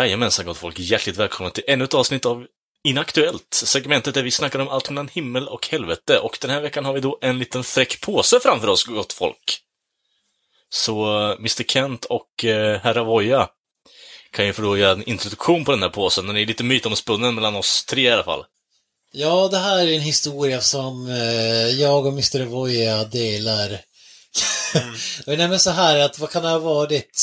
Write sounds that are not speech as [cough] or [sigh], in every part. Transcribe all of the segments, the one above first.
Jajamensan gott folk, hjärtligt välkomna till ännu ett avsnitt av Inaktuellt, segmentet där vi snackar om allt mellan himmel och helvete. Och den här veckan har vi då en liten fräck påse framför oss, gott folk. Så eh, Mr Kent och eh, Herra Voja kan ju få då göra en introduktion på den här påsen. Den är lite mytomspunnen mellan oss tre i alla fall. Ja, det här är en historia som eh, jag och Mr. Avoya delar. Mm. [laughs] är nämligen så här att, vad kan det ha varit?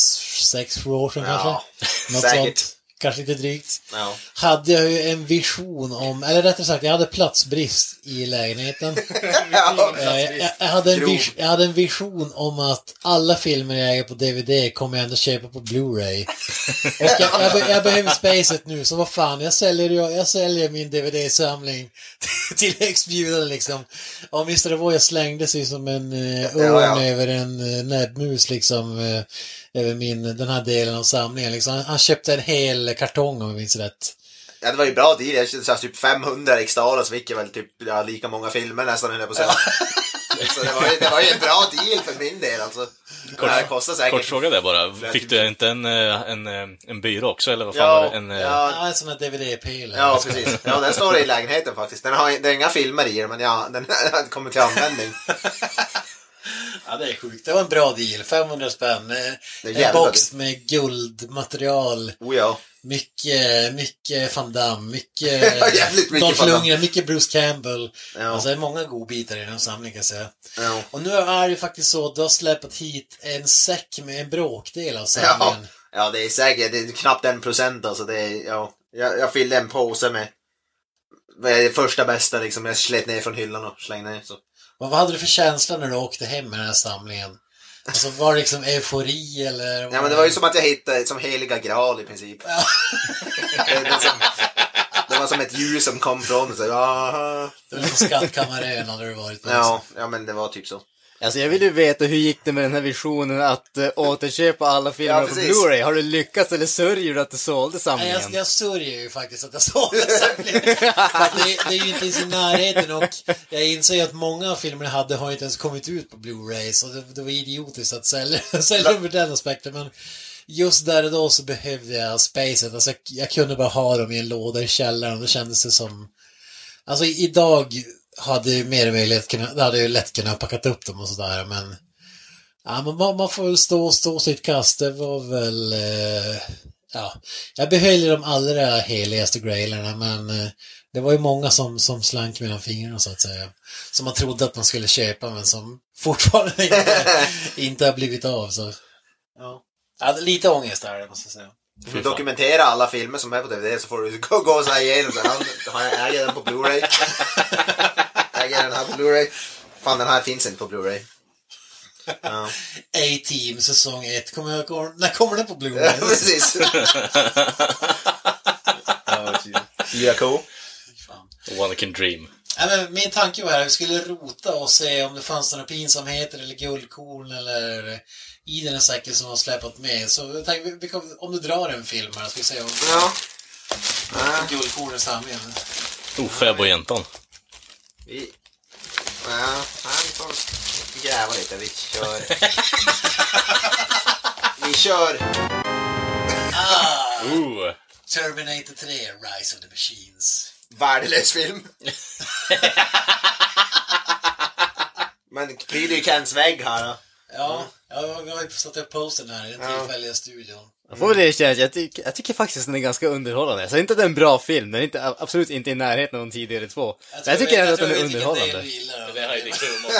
Sex, sju år sedan Ja, kanske? Något säkert. sånt. Kanske lite drygt. Ja. Hade jag ju en vision om, eller rättare sagt, jag hade platsbrist i lägenheten. [laughs] ja. Eh, jag, jag, hade en vis, jag hade en vision om att alla filmer jag äger på DVD kommer jag ändå köpa på Blu-ray. Och jag, jag, be- jag behöver spacet nu, så vad fan, jag säljer, jag, jag säljer min DVD-samling [laughs] till högstbjudande liksom. Och Mr. Avoya slängde sig som en Ja, örn ja. över en uh, näbbmus liksom. eh, över min, den här delen av samlingen liksom. Han, han köpte en hel kartong om jag minns rätt. ja, det var ju bra deal. Jag köpte typ 500 extra så fick jag väl typ ja, lika många filmer nästan höll jag på att säga. [laughs] Så det var, ju, det var ju en bra deal för min del alltså. Kort- det kostar säkert. Kort fråga där bara, fick du inte en, eh, en, eh, en byrå också, eller vad fan Ja, var det? En, eh, ja, en sån här DVD-pil. ja, precis. Ja, den står i lägenheten faktiskt. Den har, det är inga filmer i den, men ja, den [laughs] kommer till användning. [laughs] Ja, det är sjukt. Det var en bra deal. 500 spänn. Eh, En box med guldmaterial. Oh ja. Mycket, mycket Van Damme, mycket [laughs] Ja, Dolph. Lundgren, mycket Bruce Campbell. Ja. Alltså det är många godbitar i den samlingen kan jag säga. Ja. Och nu är det faktiskt så att du har släpat hit en säck med en bråkdel av Ja, samlingen. ja, det är säkert det är knappt en procent alltså. Det är, ja, jag, jag fyllde en påse med det första bästa liksom. Jag slet ner från hyllan och slängde ner. Så. Vad hade du för känsla när du åkte hem med den här samlingen? Alltså var det liksom eufori eller? Ja, men det var ju som att jag hittade som heliga graal i princip. Ja. [laughs] det, som, var som ett ljus som kom från och så, Det var liksom skattkammarön hade du varit på. ja, ja, men det var typ så. Alltså jag vill ju veta hur gick det med den här visionen att uh, återköpa alla filmer Ja, på. Blu-ray? Har du lyckats eller sörjer du att du sålde samlingen? jag, jag sörjer ju faktiskt att jag såg den samlingen. Det, det är ju inte ens i närheten och jag inser ju att många av filmerna hade har inte ens kommit ut på Blu-ray så det, det var idiotiskt att sälja, [laughs] sälja dem ur den aspekten men just där och då så behövde jag spacet. Alltså jag, jag kunde bara ha dem i en låda i källaren och då kändes det som Alltså idag hade ju mer eller mindre lätt kunnat, hade ju lätt kunnat packat upp dem och sådär men Ja, men man, man får väl stå, stå sitt kast. Det var väl... Eh, ja, jag behöll de allra heligaste grailerna, men eh, det var ju många som, som slank mellan fingrarna så att säga. Som man trodde att man skulle köpa, men som [laughs] fortfarande inte, inte har blivit av. Så. Ja. Ja, lite ångest där, det måste jag säga. Du dokumentera alla filmer som är på DVD så får du gå, gå så här igenom så här, har jag äger den på Blu-ray. [laughs] äger den här på Blu-ray. Fan, den här finns inte på Blu-ray. [laughs] Ja, A-Team säsong 1, kommer jag, kommer, när kommer den på ja Blu-ray? precis. [laughs] ja, 4K. Fan. One can dream. Ja, men min tanke var här, vi skulle rota och se om det fanns några pinsamheter eller guldkorn eller i den här säcken som har släpat med. Så jag tänkte, vi- vi kan, om du drar en film här, ska vi se om Ja. är guldkorn i samlingen. Oh, fäbodjäntan. Vi... Ja, här vi får gräva lite. Vi kör... [laughs] vi kör... Oh. Terminator 3, Rise of the Machines. Värdelös film. [laughs] Men pryder ju Kents vägg här då. Ja, ja vi har ju satt upp postern här i den Ja. tillfälliga studion. Jag får väl erkänna att jag, tycker- jag tycker faktiskt den är ganska underhållande. Så inte att det är en bra film, den är inte, absolut inte i närheten av de tidigare två. Men jag tycker ändå att den är underhållande. Det är Heidi Klum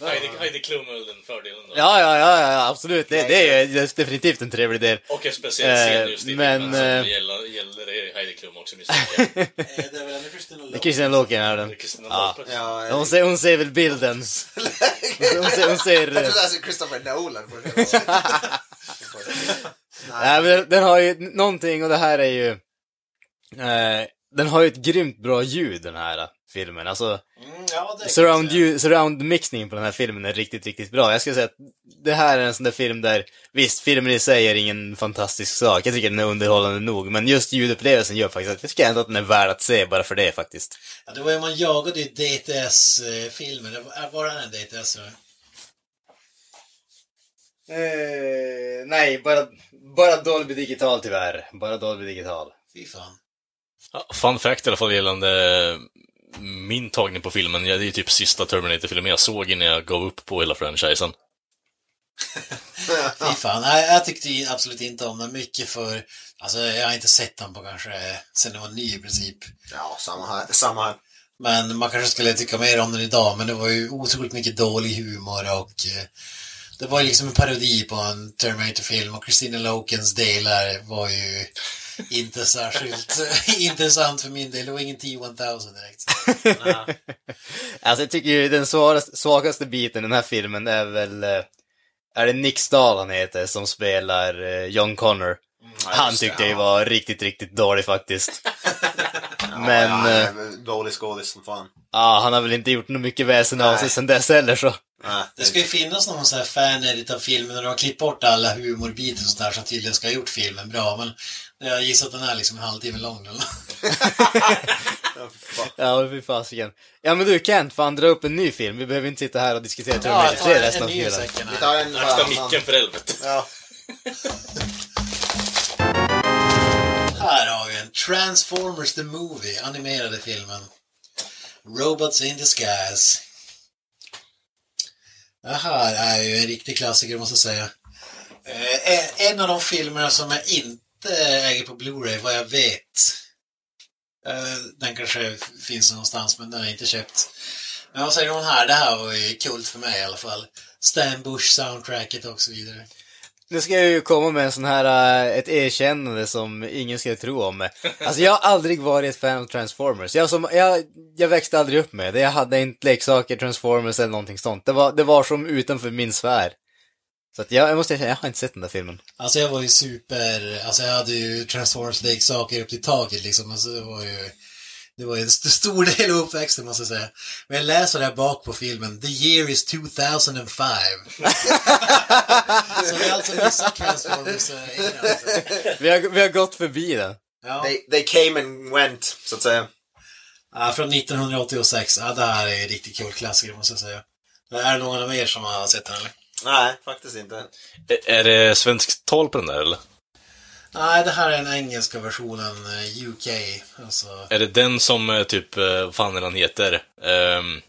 Heidi, Heidi Klum är den fördelen då. Ja, ja, ja, ja absolut. Det, det är ju definitivt en trevlig del. Och en speciell scen Eh, just i men, filmen som eh, gäller, gäller det Heidi Klum också misstänker [laughs] jag. Eh, Det är väl ändå Kristina Loken. Christian Loken är den. Kristina Ja. Ja, Hon ser, hon ser väl bilden. [laughs] Hon ser, hon ser, Jag trodde alltså Christopher Nolan. [laughs] [laughs] Nej, men den, har ju någonting och det här är ju... Eh, den har ju ett grymt bra ljud den här filmen. Alltså, Mm, ja, surround, ljud, surround mixningen på den här filmen är riktigt, riktigt bra. Jag skulle säga att det här är en sån där film där, visst, filmen i sig är ingen fantastisk sak. Jag tycker den är underhållande nog, men just ljudupplevelsen gör faktiskt att jag tycker ändå att den är värd att se bara för det faktiskt. Ja, det var ju man jagade i DTS-filmer. Det var, det en DTS? eller? Eh, nej, bara, bara Dolby Digital tyvärr. Bara Dolby Digital. Fy fan. Ja, fun fact i alla fall gällande min tagning på filmen. Ja, det är ju typ sista Terminator-filmen jag såg innan jag gav upp på hela franchisen. [laughs] Fy fan. Nej, jag tyckte absolut inte om den mycket för... Alltså, jag har inte sett den på kanske sen den var ny i princip. Ja, samma här. Samma här. Men man kanske skulle tycka mer om den idag, men det var ju otroligt mycket dålig humor och eh, det var liksom en parodi på en Terminator-film och Christina Lokens delar var ju inte särskilt [laughs] intressant för min del. Det var ingen T-1000 direkt. [laughs] Alltså jag tycker ju den svagaste, svagaste biten i den här filmen är väl, eh, är det Nick Stahl han heter, som spelar eh, John Connor. Han just det, tyckte jag ja. var riktigt, riktigt dålig faktiskt. [laughs] Men, ja, eh, nej, dålig skådis som fan. Ja, han har väl inte gjort något mycket väsen av sig sen dess heller så. Nej, Det ska ju finnas någon sån här fan-edit av filmen och de har klippt bort alla humorbitar och sånt där som tydligen ska ha gjort filmen bra. Men jag gissar att den är liksom en halvtimme lång eller [laughs] Ja, fy fasiken. Ja men du Kent, fan dra upp en ny film. Vi behöver inte sitta här och diskutera Ja, Terminator jag 3 tar resten en av kvällen. Vi här. tar en Akta micken för helvete. Ja. Här har vi en Transformers the Movie, animerade filmen. Robots in Disguise. Det här är ju en riktig klassiker måste jag säga. Eh, en av de filmerna som jag inte äger på Blu-ray vad jag vet. Eh, den kanske finns någonstans men den har jag inte köpt. Men vad säger hon här? Det här var ju kul för mig i alla fall. Stan Bush soundtracket och så vidare. Nu ska jag ju komma med en sån här, eh, ett erkännande som ingen skulle tro om mig. Alltså jag har aldrig varit ett fan av Transformers. Jag, som, jag, jag växte aldrig upp med det. Jag hade inte leksaker, Transformers eller någonting sånt. Det var, det var som utanför min sfär. Så att jag, jag måste erkänna, jag har inte sett den där filmen. Alltså jag var ju super, alltså jag hade ju Transformers leksaker upp till taket liksom. Alltså det var ju, det var ju en st- stor [laughs] del av uppväxten måste jag säga. Men jag läser där bak på filmen, the year is 2005. [laughs] Så vi har alltså missat Transformers eh, innan, alltså. Vi har, vi har gått förbi den. Ja. They, they came and went, så att säga. ja, från 1986. Ja, det här är en riktigt kul klassiker måste jag säga. Är det någon av er som har sett den eller? Nej, faktiskt inte. Ä- Är det svenskt tal på den där, eller? Nej, det här är den engelska versionen, eh, UK. Alltså, Är det den som eh, typ, eh, vad fan är han heter? Um,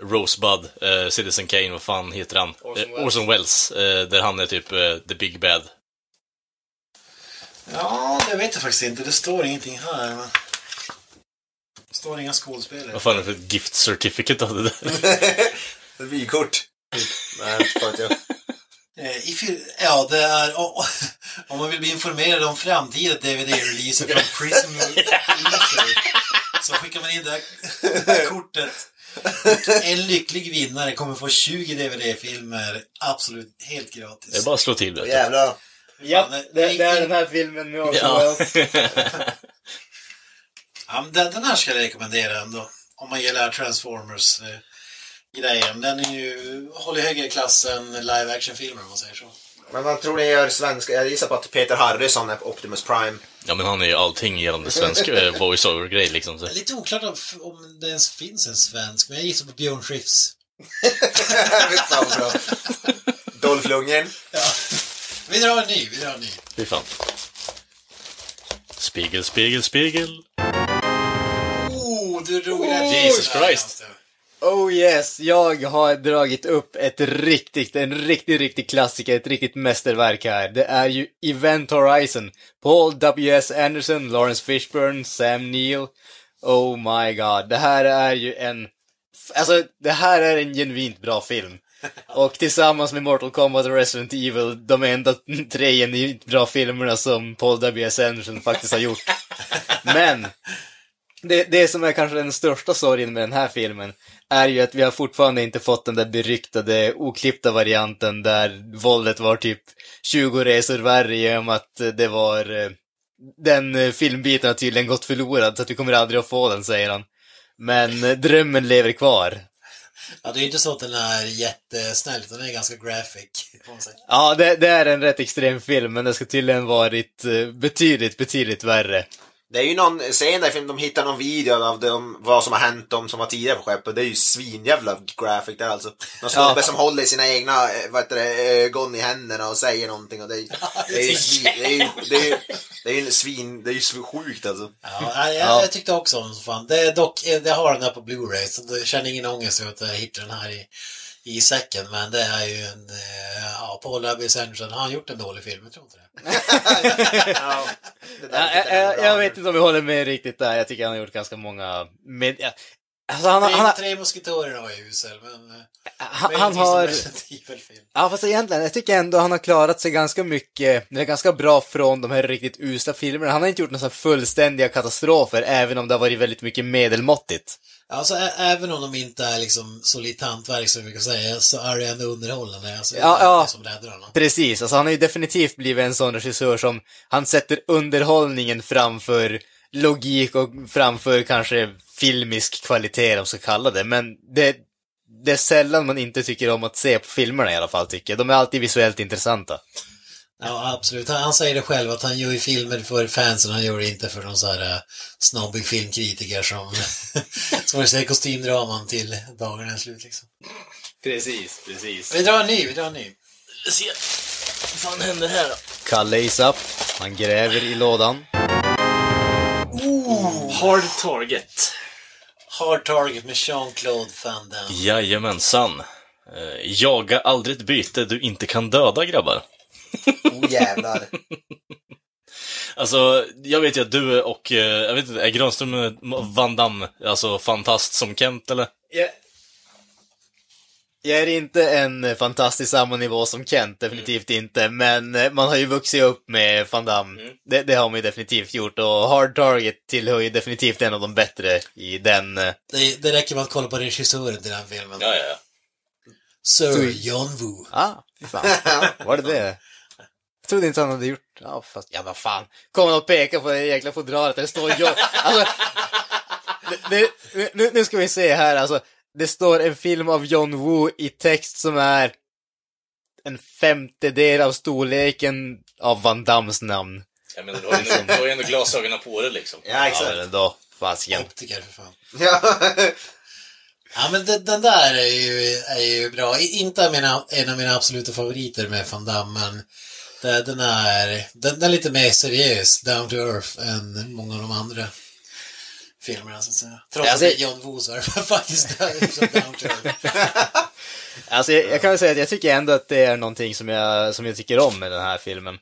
Rosebud, eh, Citizen Kane, vad fan heter han? Orson Welles. Orson Welles, eh, där han är typ eh, the big bad. Ja, det vet jag faktiskt inte. Det står ingenting här. Men... Det står inga skådespelare. Vad fan är det för ett gift certificate av det där? [laughs] [laughs] Vykort. Nej, inte jag. Eh, if ja, det är... oh, [laughs] om man vill bli informerad om framtida DVD-releaser från [laughs] Prism så skickar man in det här, det [laughs] här kortet. Och en lycklig vinnare kommer få 20 DVD-filmer absolut helt gratis. Det är bara att slå till, vet jävlar. Ja, det- det, är den här filmen med Ja. Ja, men den, den här ska jag rekommendera ändå. Om man gillar Transformers. Grejen. Den är ju, håller högre klass än live action-filmer om man säger så. Men vad tror ni gör svenska? Jag gissar på att Peter Harrison är på Optimus Prime. Ja, men han är ju allting gällande svensk eh, voice-over-grej liksom. Så. Det är lite oklart om, om det ens finns en svensk, men jag gissar på Björn Skifs. [laughs] Dolph Lundgren. Ja. Vi drar en ny, vi drar en ny. Fy fan. Spegel, spegel, spegel. Oh, du drog rätt. Jesus Christ. Oh yes, jag har dragit upp ett riktigt, en riktigt, riktigt klassiker, ett riktigt mästerverk här. Det är ju Event Horizon. Paul W.S. Anderson, Lawrence Fishburne, Sam Neill. Oh my god, det här är ju en... Alltså, det här är en genuint bra film. [laughs] Och tillsammans med Mortal Kombat och Resident Evil, de enda tre genuint bra filmerna som Paul W.S. Anderson faktiskt har gjort. [laughs] Men, det, det som är kanske den största sorgen med den här filmen är ju att vi har fortfarande inte fått den där beryktade, oklippta varianten där våldet var typ 20 resor värre genom att eh, det var... eh, Den filmbiten har tydligen gått förlorad, så att vi kommer aldrig att få den, säger han. Men eh, drömmen lever kvar. Ja, det är ju inte så att den är jättesnäll, utan den är ganska graphic. Ja, det, det är en rätt extrem film, men det ska tydligen varit eh, betydligt, betydligt värre. Det är ju någon scen där de hittar någon video av dem, vad som har hänt dem som var tidigare på skeppet. Det är ju svinjävla graphic där alltså. Någon snubbe Ja. som håller sina egna eh, vad heter det, ögon i händerna och säger någonting och det är, det är ju svin, det är ju, det är ju, det är ju en svin, det är ju sjukt alltså. Ja, jag, jag, tyckte också om den som fan. Det är dock, eh, det har den här på Blu-ray, så jag känner ingen ångest över att jag hittar den här i, i säcken. Men det är ju en, eh, ja, Paul W. Anderson, har han gjort en dålig film? Jag tror inte det. [laughs] Ja, det Jag, jag jag, vet inte om jag håller med riktigt där. Jag tycker han har gjort ganska många... Med, ja, alltså han, har- han, Tre, har- tre musketörer var usel, men... eh, han, han har... Ja, fast egentligen, jag tycker ändå han har klarat sig ganska mycket, eller ganska bra från de här riktigt usla filmerna. Han har inte gjort några fullständiga katastrofer, även om det har varit väldigt mycket medelmåttigt. Alltså, ä- även om de inte är liksom solitt hantverk som vi kan säga, så är det ändå underhållande. Alltså, Ja, ja. som räddar honom. Precis, alltså han har ju definitivt blivit en sån regissör som, han sätter underhållningen framför logik och framför kanske filmisk kvalitet, om man ska kalla det, men det, det är sällan man inte tycker om att se på filmerna i alla fall, tycker jag. De är alltid visuellt intressanta. Ja, absolut. Han, han säger det själv, att han gör ju filmer för fansen, han gör det inte för någon så här uh, snobbig filmkritiker som, [laughs] som vill se kostymdraman till dagarna är slut liksom. Precis, precis. Vi drar en ny, vi drar en ny. Se. Vad fan händer här då? Kalle Isap, han gräver i lådan. Hard Target. Hard Target med Jean-Claude Van Damme. Jajamensan. Eh, jaga aldrig ett byte du inte kan döda, grabbar. [laughs] Oh jävlar. [laughs] Alltså, jag vet ju att du och, eh, jag vet inte, är Granström Van Damme, alltså fantast som Kent, eller? Jag, jag är inte en fantastisk samma nivå som Kent, definitivt inte, men eh, man har ju vuxit upp med Van Damme. Det, det har man ju definitivt gjort, och Hard Target tillhör ju definitivt en av de bättre i den... eh, Det, det räcker med att kolla på regissören till den filmen. Ja, ja, ja. Sir John Woo. Ah, fan. [laughs] Var det det? Jag trodde inte han hade gjort... Ja, fast... Ja, vad fan. Kommer och pekar på det jäkla fodralet där det står John... Alltså... Det, det, nu, nu ska vi se här, alltså. Det står en film av John Woo i text som är en femtedel av storleken av Van Dams namn. Jag menar, du har ju ändå, du har ju ändå glasögonen på dig liksom. Ja, exakt. Ja, men ändå. Fasiken. Optiker för fan. [laughs] Ja. Ja men det, den där är ju, är ju bra. Inte en av mina, en av mina absoluta favoriter med Van Damme, men det, den är, den, den är lite mer seriös, down to earth, än många av de andra filmerna så att säga. Trots Alltså- att John Woo [laughs] är faktiskt. [laughs] [laughs] Alltså, jag, jag kan väl säga att jag tycker ändå att det är någonting som jag, som jag tycker om med den här filmen.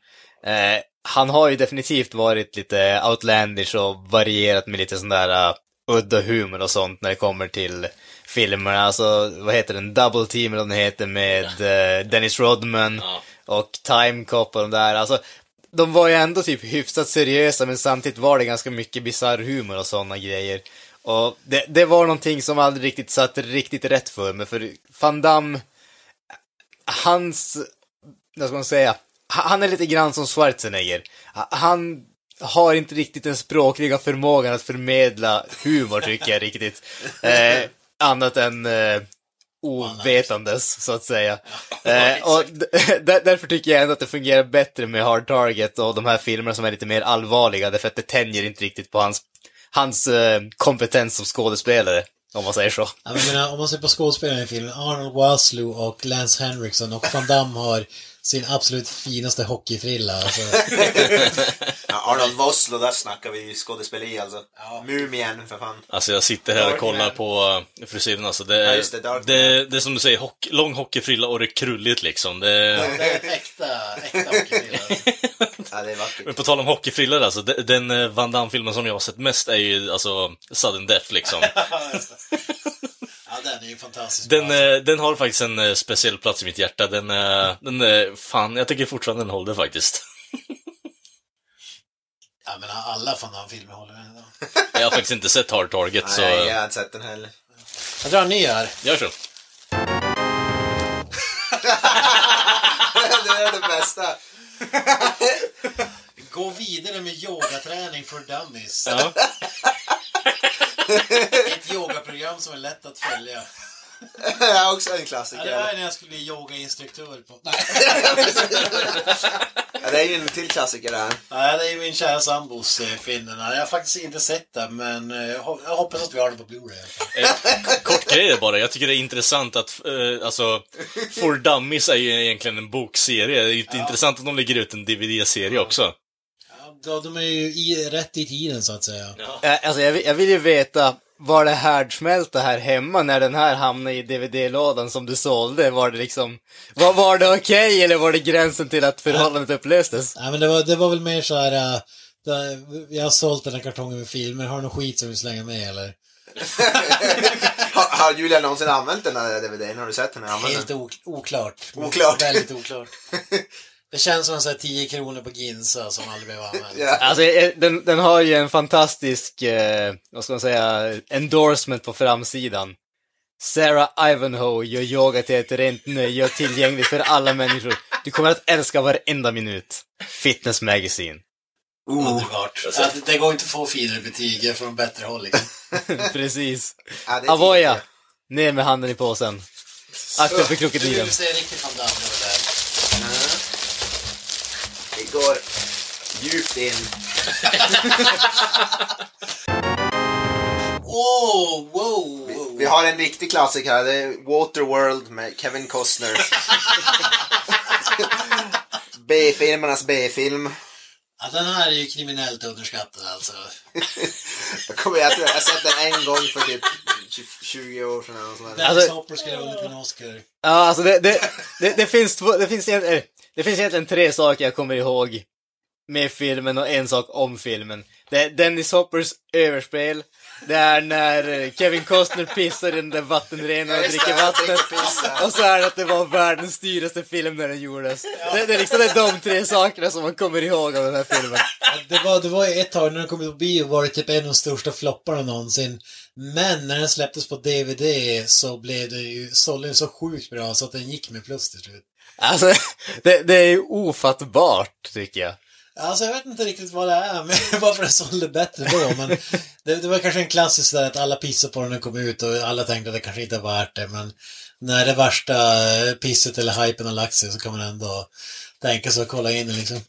Eh, han har ju definitivt varit lite outlandish och varierat med lite sån där uh, udda humor och sånt när det kommer till filmerna. Alltså, vad heter den? Double Team eller vad den heter med eh, Dennis Rodman Ja. och Time Cop och de där. Alltså, de var ju ändå typ hyfsat seriösa men samtidigt var det ganska mycket bizarr humor och sådana grejer. Och det, det var någonting som aldrig riktigt satt riktigt rätt för mig, för Van Damme, hans, vad ska man säga, Ha- han är lite grann som Schwarzenegger. Ha- Han har inte riktigt den språkliga förmågan att förmedla humor, tycker jag riktigt. [laughs] Eh, annat än eh, ovetandes, så att säga. [laughs] eh, och [laughs] därför tycker jag ändå att det fungerar bättre med Hard Target och de här filmerna som är lite mer allvarliga, därför att det tänjer inte riktigt på hans, hans eh, kompetens som skådespelare, om man säger så. Jag menar, om man ser på skådespelarna i filmen, Arnold Waslow och Lance Henriksen och Van Damme har sin absolut finaste hockeyfrilla. Alltså. [laughs] Ja, Arnold Vosloo, där snackar vi skådespeleri alltså. Mumien, för fan. Alltså jag sitter här och kollar på uh, frisyren alltså. Det, Ja, är- just det, Dark det, det är som du säger, hockey, lång hockeyfrilla och det är krulligt liksom. Det, Det är äkta, äkta hockeyfrilla. Alltså. [laughs] Ja, det är vackert. men på tal om hockeyfrillor alltså, de- den eh, Van Damme-filmen som jag har sett mest är ju alltså Sudden Death liksom. [laughs] den är ju fantastisk. Den, alltså. eh, den har faktiskt en eh, speciell plats i mitt hjärta. Den, eh, den eh, fan, jag tycker fortfarande den håller faktiskt. [laughs] Ja, men alla Van Damme-filmer håller den idag. Jag har faktiskt inte sett Hard Target, så Nej, jag har inte sett den heller. Jag drar en ny här. gör så. [laughs] det är det bästa. Gå vidare med yogaträning för dummies. Ja. [laughs] [laughs] Ett yogaprogram som är lätt att följa. Det är också en Ja, klassiker. det var när jag skulle bli yogainstruktör på... Nej. [laughs] Ja, det är ju en till klassiker det här. Nej, det är ju min kära sambos eh, Finnarna. Jag har faktiskt inte sett den, men eh, jag ho- jag hoppas att vi har den på Blu-ray. Eh, Kort grej bara, jag tycker det är intressant att, eh, alltså, For Dummies är ju egentligen en bokserie. Det är ju intressant att de lägger ut en DVD-serie också. Ja, de är ju i, rätt i tiden, så att säga. Eh, Alltså jag, vill- jag vill ju veta, var det härdsmälta här hemma när den här hamnade i DVD-lådan som du sålde? Var det liksom, var, var det okej eller var det gränsen till att förhållandet upplöstes? Nej, men det var, det var väl mer så här... där, jag har sålt den här kartongen med filmer. Har du någon skit som vill slänga med, eller? [laughs] Har, har Julia någonsin använt den här DVDn? Har du sett den? Har använt Helt oklart. Oklart. Väldigt oklart. [laughs] Det känns som en sån här 10 kronor på Ginsa som aldrig blev använd. [laughs] Ja. Alltså eh, den, den har ju en fantastisk, eh, vad ska man säga, endorsement på framsidan. Sarah Ivanhoe gör yoga till ett rent nöje och tillgänglig för alla människor. Du kommer att älska varenda minut. Fitness Magazine. Underbart. Ja, det, det går inte att få finare betyg, från bättre håll liksom. [laughs] Precis. Ja, Avoya! Ner med handen i påsen. Akta för Du krokodilen. vill se riktigt van Damme över det här. Vi går djupt in. Åh, wow, wow. Vi har en riktig klassiker här. Det är Waterworld med Kevin Costner. [laughs] B-filmernas B-film. Ja, den här är ju kriminellt underskattad alltså. [laughs] Jag kommer jag jag sett den en gång för typ 20 år sedan eller. Dennis Alltså- Hopper skulle ha vunnit en Oscar. Ja, alltså det, det, det, det finns två, det finns egentligen, det finns egentligen tre saker jag kommer ihåg med filmen och en sak om filmen. Det är Dennis Hoppers överspel, det är när Kevin Costner pissar i den där vattenrenaren och dricker vattnet. Och så är det att det var världens dyraste film när den gjordes. Det, det är liksom det är de tre sakerna som man kommer ihåg av den här filmen. Ja, Det var, det var ju ett tag när den kom på bio var det typ en av de största flopparna någonsin. Men när den släpptes på DVD så blev det ju, sålde den så sjukt bra så att den gick med plus till slut. Alltså, det, det är ju ofattbart, tycker jag. Alltså jag vet inte riktigt vad det är, men [laughs] varför den sålde bättre då, men det, det var kanske en klassisk där att alla pissade på den när den kom ut och alla tänkte att det kanske inte är värt det, men när det värsta eh, pisset eller hypen har lagt sig så kan man ändå tänka sig att kolla in den liksom.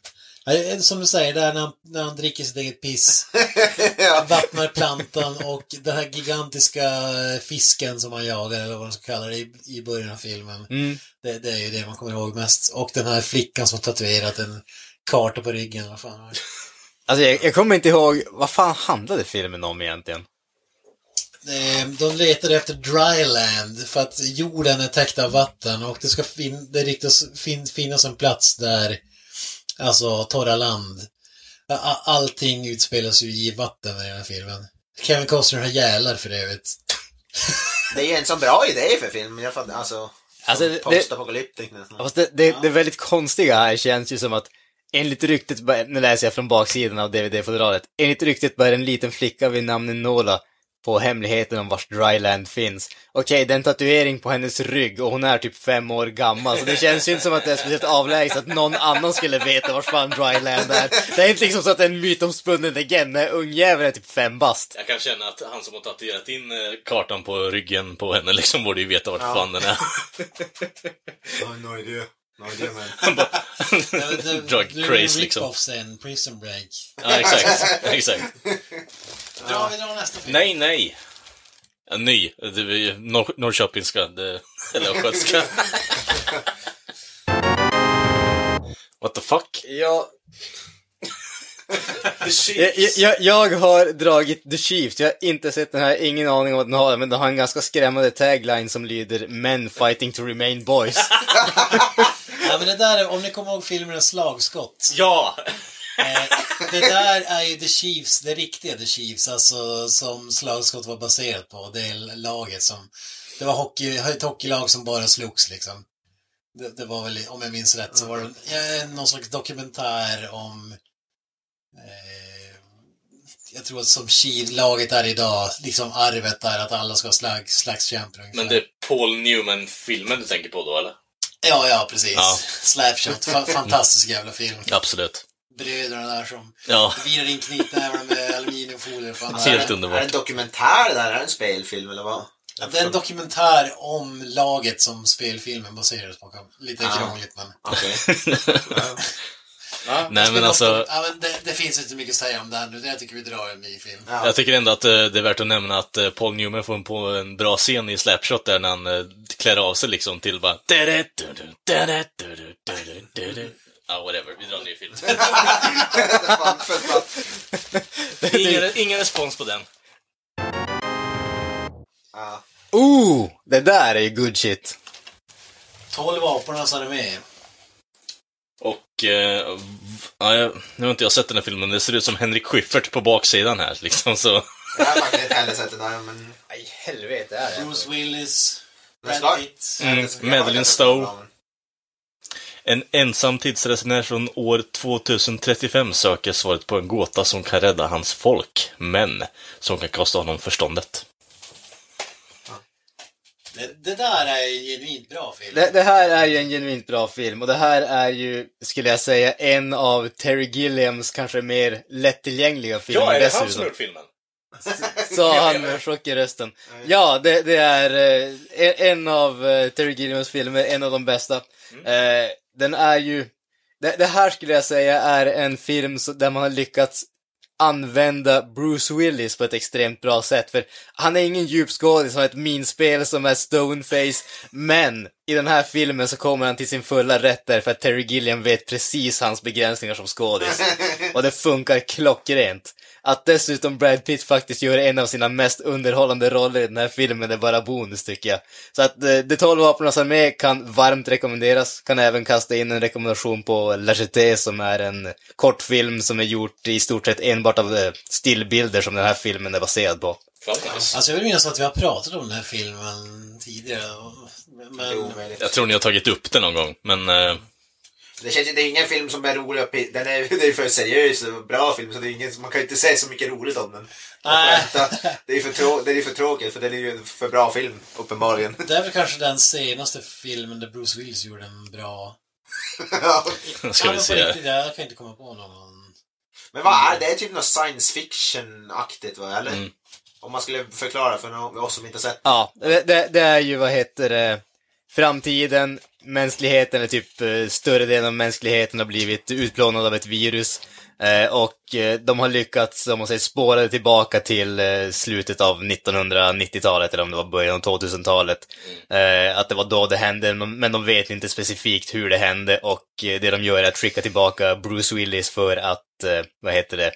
Som du säger, där när han, när han dricker sitt eget piss, [laughs] ja. vattnar plantan och den här gigantiska eh, fisken som han jagar, eller vad man ska kalla det, i, i början av filmen. Mm. Det, det är ju det man kommer ihåg mest. Och den här flickan som har tatuerat en karta på ryggen, vad fan var det? Alltså, jag, jag kommer inte ihåg, vad fan handlade filmen om egentligen? Eh, De letar efter dryland för att jorden är täckt av vatten och det ska fin det riktas, fin finnas en plats där, alltså torra land. Allting utspelas ju i vatten i den här filmen. Kevin Costner har gälar för övrigt. [laughs] Det är ju en sån bra idé för filmen. Jag fattar, alltså... Alltså, det- Postapokalyptik nästan. Fast det, det, det väldigt konstiga här känns ju som att enligt ryktet, nu läser jag från baksidan av DVD-fodralet, enligt ryktet bär en liten flicka vid namn Nola på hemligheten om vars dryland finns. Okej, det är en tatuering på hennes rygg och hon är typ fem år gammal, så det känns ju inte som att det är speciellt avlägset att någon annan skulle veta vars fan dryland är. Det är inte liksom så att det är en mytomspunnen legend, när ungjäveln är typ fem bast. Jag kan känna att han som har tatuerat in eh, kartan på ryggen på henne liksom borde ju veta vart Ja. fan den är. [laughs] no idea. Man. [laughs] Han bara... [laughs] Drug craze liksom. Rip-off sen, Prison Break. Ja, exakt. Exakt. Dra, vi drar nästa film. Nej, nej. Ja, ny. Det är Nor- Norrköpingska. Det, eller östgötska. [laughs] What the fuck? Ja, Jag, jag, jag har dragit The Chiefs, jag har inte sett den här, ingen aning om vad den har, men den har en ganska skrämmande tagline som lyder Men fighting to remain boys. Ja, men det där, är- om ni kommer ihåg filmen Slagskott. Ja! Eh, det där är ju The Chiefs, det riktiga The Chiefs, alltså som Slagskott var baserat på. Det laget som... Det var hockey, ett hockeylag som bara slogs liksom. Det, det var väl, om jag minns rätt, så var det ja, någon slags dokumentär om... Eh, jag tror att som Kil-laget är idag, liksom arvet där att alla ska ha slag, slagskämpar. Men det är Paul Newman-filmen du tänker på då, eller? Ja, ja, precis. Ja. Slapshot. Fa- [laughs] fantastisk jävla film. Absolut. Bröderna där som Ja, virar in knytnävarna med aluminiumfolie. Fan, Helt det är- Är det underbart. en dokumentär det där? Är det en spelfilm eller vad? Det är en dokumentär om laget som spelfilmen baserades på. Lite Ah. krångligt men... [laughs] Okej. Nej men alltså, Ja, men det, det finns inte mycket att säga om den. Jag tycker vi drar en ny film. Ja. jag tycker ändå att eh, det är värt att nämna att eh, Paul Newman får på en bra scen i Slapshot där när han eh, klär av sig liksom till bara... Ja, whatever. Vi drar en ny film. [laughs] [laughs] Ingen, ingen respons på den. Ja. Ooh! Det där är ju good shit. 12 aporna som är med. Och, eh, ja, nu har inte jag sett den här filmen, det ser ut som Henrik Schyffert på baksidan här, liksom så. Jag har faktiskt inte heller sett den där, men... Nej, helvete är Bruce Willis, Men Brad Pitt. Mm, Madeleine Stowe. En ensam tidsresenär från år 2035 söker svaret på en gåta som kan rädda hans folk, men som kan kosta honom förståndet. Det, det där är en genuint bra film. Det, det här är ju en genuint bra film och det här är ju, skulle jag säga, en av Terry Gilliams kanske mer lättillgängliga filmer dessutom. gjort filmen? [laughs] Sa han med chock i rösten. Ja, det, det är eh, en- av eh, Terry Gilliams filmer, en av de bästa. Eh, den är ju, det, det här skulle jag säga är en film där man har lyckats använda Bruce Willis på ett extremt bra sätt, för han är ingen djupskådis, han har ett minspel som är stoneface, men i den här filmen så kommer han till sin fulla rätt därför att Terry Gilliam vet precis hans begränsningar som skådis. [laughs] Och det funkar klockrent. Att dessutom Brad Pitt faktiskt gör en av sina mest underhållande roller i den här filmen är bara bonus tycker jag. Så att eh, De 12 vapenas armé kan varmt rekommenderas. Kan även kasta in en rekommendation på La Jetée som är en kortfilm som är gjort i stort sett enbart av eh, stillbilder som den här filmen är baserad på. Alltså jag vill minnas att vi har pratat om den här filmen tidigare. Men... Jag tror ni har tagit upp det någon gång, men... Eh, Det känns ju, det är ingen film som är rolig och den är, [laughs] det är ju för seriös och bra film så det är ingen, man kan ju inte säga så mycket roligt om den. Det är ju för, trå- det är ju för tråkigt för det är ju en för bra film, uppenbarligen. Det är väl kanske den senaste filmen där Bruce Willis gjorde en bra... [laughs] Ja. ska vi se. riktigt, jag kan inte komma på någon. Men vad är det? Det är typ något science fiction-aktigt va, eller? Mm. Om man skulle förklara för nå- oss som inte har sett. Ja, det, det, det är ju, vad heter det, framtiden, mänskligheten, eller typ eh, större delen av mänskligheten har blivit utplånad av ett virus. Eh, och eh, de har lyckats, om man säger, spåra det tillbaka till slutet av 1990-talet, eller om det var början av 2000-talet. Att det var då det hände, men de vet inte specifikt hur det hände och det de gör är att skicka tillbaka Bruce Willis för att, vad heter det,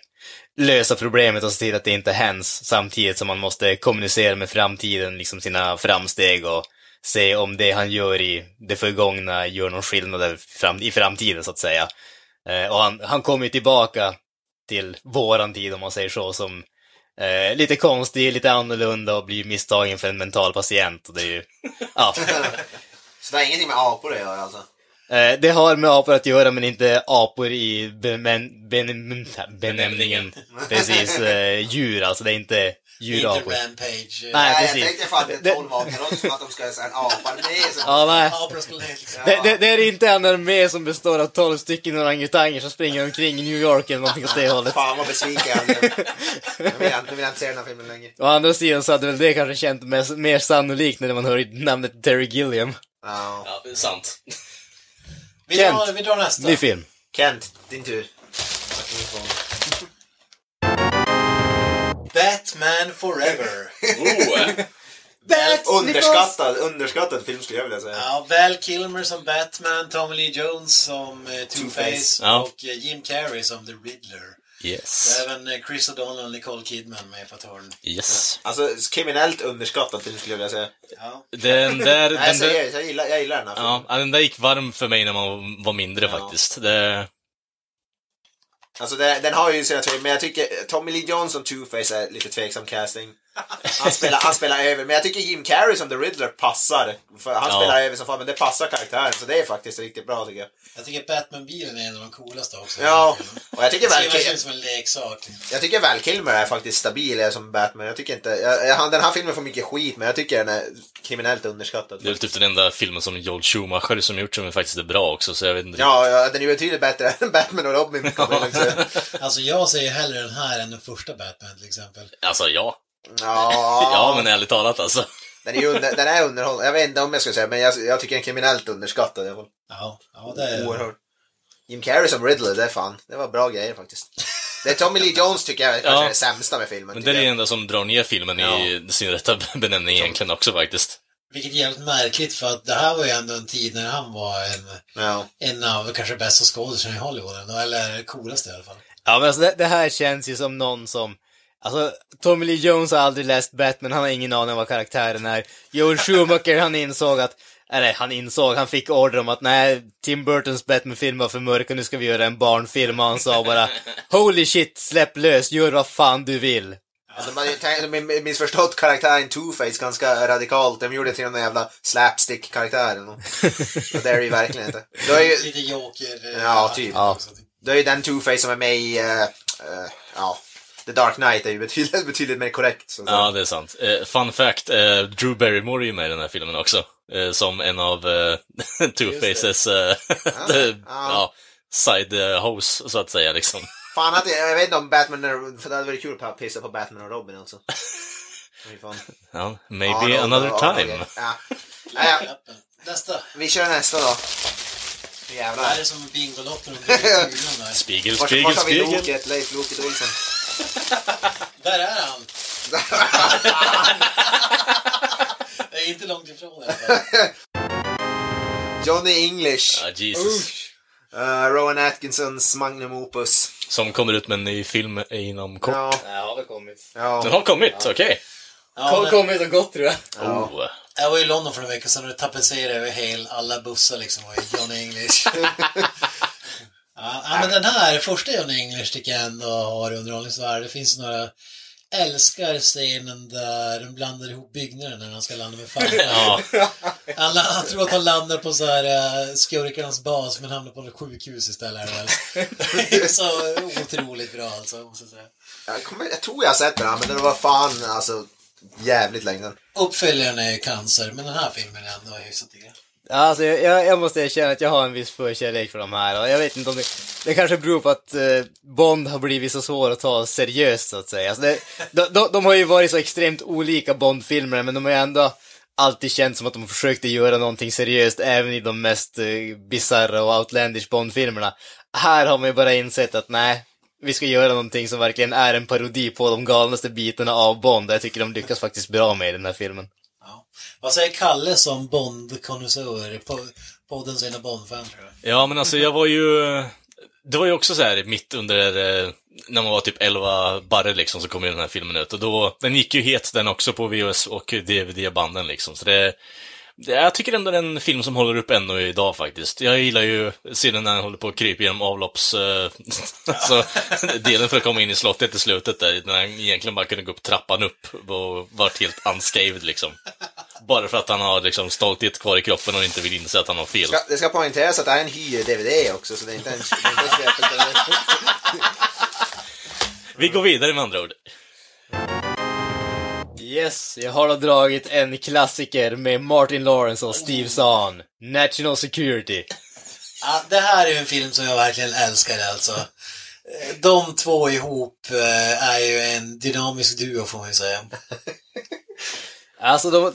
lösa problemet och se till att det inte händs samtidigt som man måste kommunicera med framtiden, liksom sina framsteg och se om det han gör i det förgångna gör någon skillnad i framtiden så att säga. Eh, och han, han kommer ju tillbaka till våran tid om man säger så som eh, lite konstig, lite annorlunda och blir misstagen för en mental patient. Och det är ju, [laughs] ja. Så det har ingenting med apor att göra alltså? Eh, det har med apor att göra, men inte apor i benämningen. Precis, eh, djur alltså, det är inte Inte djurapor. Rampage. Nej, Nej, precis. jag tänkte fan att det Det- är 12 vapen också, som att de ska ha en apa med. Som... Ja, nej. Apor. Det, det, det är inte en armé som består av 12 stycken orangutanger som springer omkring i New York eller någonting åt det [laughs] hållet. Fan vad besviken jag är. Nu vill jag, nu vill jag inte se den här filmen längre. Å andra sidan så hade väl det kanske känt mer, mer sannolikt när man hör namnet Terry Gilliam. Ja. Ja, det är sant. Vi Kent. drar, vi drar nästa. Ny film. Kent, din tur. Batman Forever. Oh, [laughs] Underskattad, underskattad film skulle jag vilja säga. Ja, Val Kilmer som Batman, Tommy Lee Jones som eh, Two-Face Ja. och eh, Jim Carrey som The Riddler. Yes. även eh, Chris O'Donnell och Nicole Kidman med på törn. Yes. Alltså, kriminellt underskattad film skulle jag vilja säga. Ja. Den [laughs] där, Nej, den där, jag, jag, gillar, jag gillar den här filmen. ja, ja, den där gick varm för mig när man var mindre Ja. faktiskt. Det, Alltså det, den har ju sina tvekan, men jag tycker Tommy Lee Johnson Two-Face är lite tveksam casting. Han spelar, han spelar över, men jag tycker Jim Carrey som The Riddler passar. För han Ja. spelar över som fan, men det passar karaktären, så det är faktiskt riktigt bra tycker jag. Jag tycker Batman-bilen är en av de coolaste också. Ja, och jag tycker Det väl som en leksak. Jag tycker väl Kilmer är faktiskt stabil är som Batman. Jag tycker inte... Jag, den här filmen får mycket skit, men jag tycker den är kriminellt underskattad. Det är typ den enda filmen som Joel Schumacher som gjort som faktiskt är bra också, så jag vet inte Ja, ja, den är ju betydligt bättre än [laughs] Batman och Robin. säga. Alltså jag säger hellre den här än den första Batman till exempel. Alltså ja. Ja, [laughs] Ja, men ärligt talat alltså. Den är, under, den är underhållande. Jag vet inte om jag ska säga, men jag, jag tycker den är kriminellt underskattad i alla fall. Ja, ja det är Oerhört. Jim Carrey som Riddler, det är fan. Det var bra grejer faktiskt. Det är Tommy Lee Jones tycker jag är kanske Ja. det sämsta med filmen. Men det är det enda som drar ner filmen i sin rätta benämning egentligen också faktiskt. Vilket är jävligt märkligt för att det här var ju ändå en tid när han var en, Ja. en av kanske bästa skådespelarna i Hollywood. Eller coolaste i alla fall. Ja, men alltså det, det här känns ju som någon som... Alltså, Tommy Lee Jones har aldrig läst Batman, han har ingen aning om vad karaktären är. Joel Schumacher, han insåg att... Eller han insåg, han fick order om att nej, Tim Burtons Batman-film var för mörk och nu ska vi göra en barnfilm och han sa bara Holy shit, släpp lös, gör vad fan du vill. Ja, De hade ju tänkt- har missförstått karaktären Two-Face ganska radikalt. De gjorde till en jävla slapstick-karaktär. eller [laughs] nåt. Och det är det ju verkligen inte. Det är ju, Lite joker. eh, Ja, typ. Ja. det är ju den Two-Face som är med i, eh, eh, ja, The Dark Knight är ju betydligt, [laughs] betydligt mer korrekt. Så. Ja, det är sant. Eh, fun fact, eh, Drew Barrymore är ju med i den här filmen också. Eh, som en av eh, [laughs] Two-Faces, eh, [laughs] ja. ja, side eh, hoes, så att säga liksom. Fan, att, jag vet inte om Batman, är- för det hade varit kul att pissa på Batman och Robin alltså. Fy fan. Ja, maybe Ja, another då- time. Ja. Ja, ja, Nästa. vi kör nästa då. Det här Jävlar. är som Bingolotten under kulan där. Spiegel, Vart spiegel, vart har vi. Loket? Leif Loket Olsson. [laughs] Där är han! [laughs] Jag är inte långt ifrån i alla fall. [laughs] Johnny English. Ja, Jesus. Uh, Rowan Atkinsons Magnum Opus. Som kommer ut med en ny film inom kort. Ja, Ja, har väl kommit. Den ja. har kommit, okej. Ja, men- kommit och gått tror jag. Oh. Jag var i London för en vecka sedan och tapetserade över hel, alla bussar liksom var i Johnny English. Ja, ja, men den här, första Johnny English tycker jag ändå har underhållningsvärde. Det finns några älskar scenen där de blandar ihop byggnader när han ska landa med fallet. Ja, [laughs] Han, han tror att han landar på så här uh, skurkarnas bas men hamnar på ett sjukhus istället. [laughs] det är så otroligt bra alltså, måste jag säga. Jag, kommer, jag tror jag har sett den här, men den var fan alltså jävligt länge. Uppföljaren är cancer, men den här filmen är ändå hyfsat Alltså, jag- jag, måste erkänna att jag har en viss förkärlek för de här och jag vet inte om det, det kanske beror på att eh, Bond har blivit så svår att ta seriöst så att säga. Alltså det, de, de, de har ju varit så extremt olika Bond-filmer men de har ju ändå alltid känt som att de försökte göra någonting seriöst även i de mest eh, bisarra och outlandish Bond-filmerna. Här har man ju bara insett att nej, vi ska göra någonting som verkligen är en parodi på de galnaste bitarna av Bond och jag tycker de lyckas faktiskt bra med i den här filmen. Vad säger Kalle som Bond-konnässör? Podden sina Bond-fan tror jag. Ja, men alltså jag var ju... Det var ju också så här mitt under, eh, när man var typ 11 barre liksom, så kom ju den här filmen ut. Och då, den gick ju het den också på VHS och DVD-banden liksom. Så det, jag tycker ändå det är en film som håller upp ännu idag faktiskt. Jag gillar ju scenen när han håller på att krypa genom avlopps... [laughs] Alltså, delen för att komma in i slottet i slutet där, när han egentligen bara kunde gå upp trappan upp och varit helt unscathed liksom. Bara för att han har liksom stolthet kvar i kroppen och inte vill inse att han har fel. Ska, det ska poängteras att det här är en hyr-DVD också, så det är inte en... Vi går vidare med andra ord. Yes, jag har dragit en klassiker med Martin Lawrence och Steve Zahn. National Security. Ja, det här är en film som jag verkligen älskar alltså. De två ihop eh, är ju en dynamisk duo får man ju säga. Alltså de... [laughs]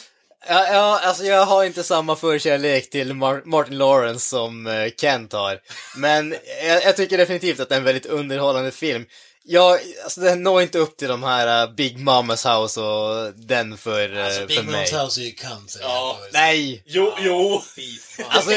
[laughs] ja, ja, alltså jag har inte samma förkärlek till Mar- Martin Lawrence som uh, Kent har. Men jag, jag tycker definitivt att det är en väldigt underhållande film. Jag, alltså den når inte upp till de här uh, Big Mamas House och den för, uh, Alltså för Big mig. Mom's House är ju cancer. Ja, Nej! Jo, jo! Fy fan. Alltså,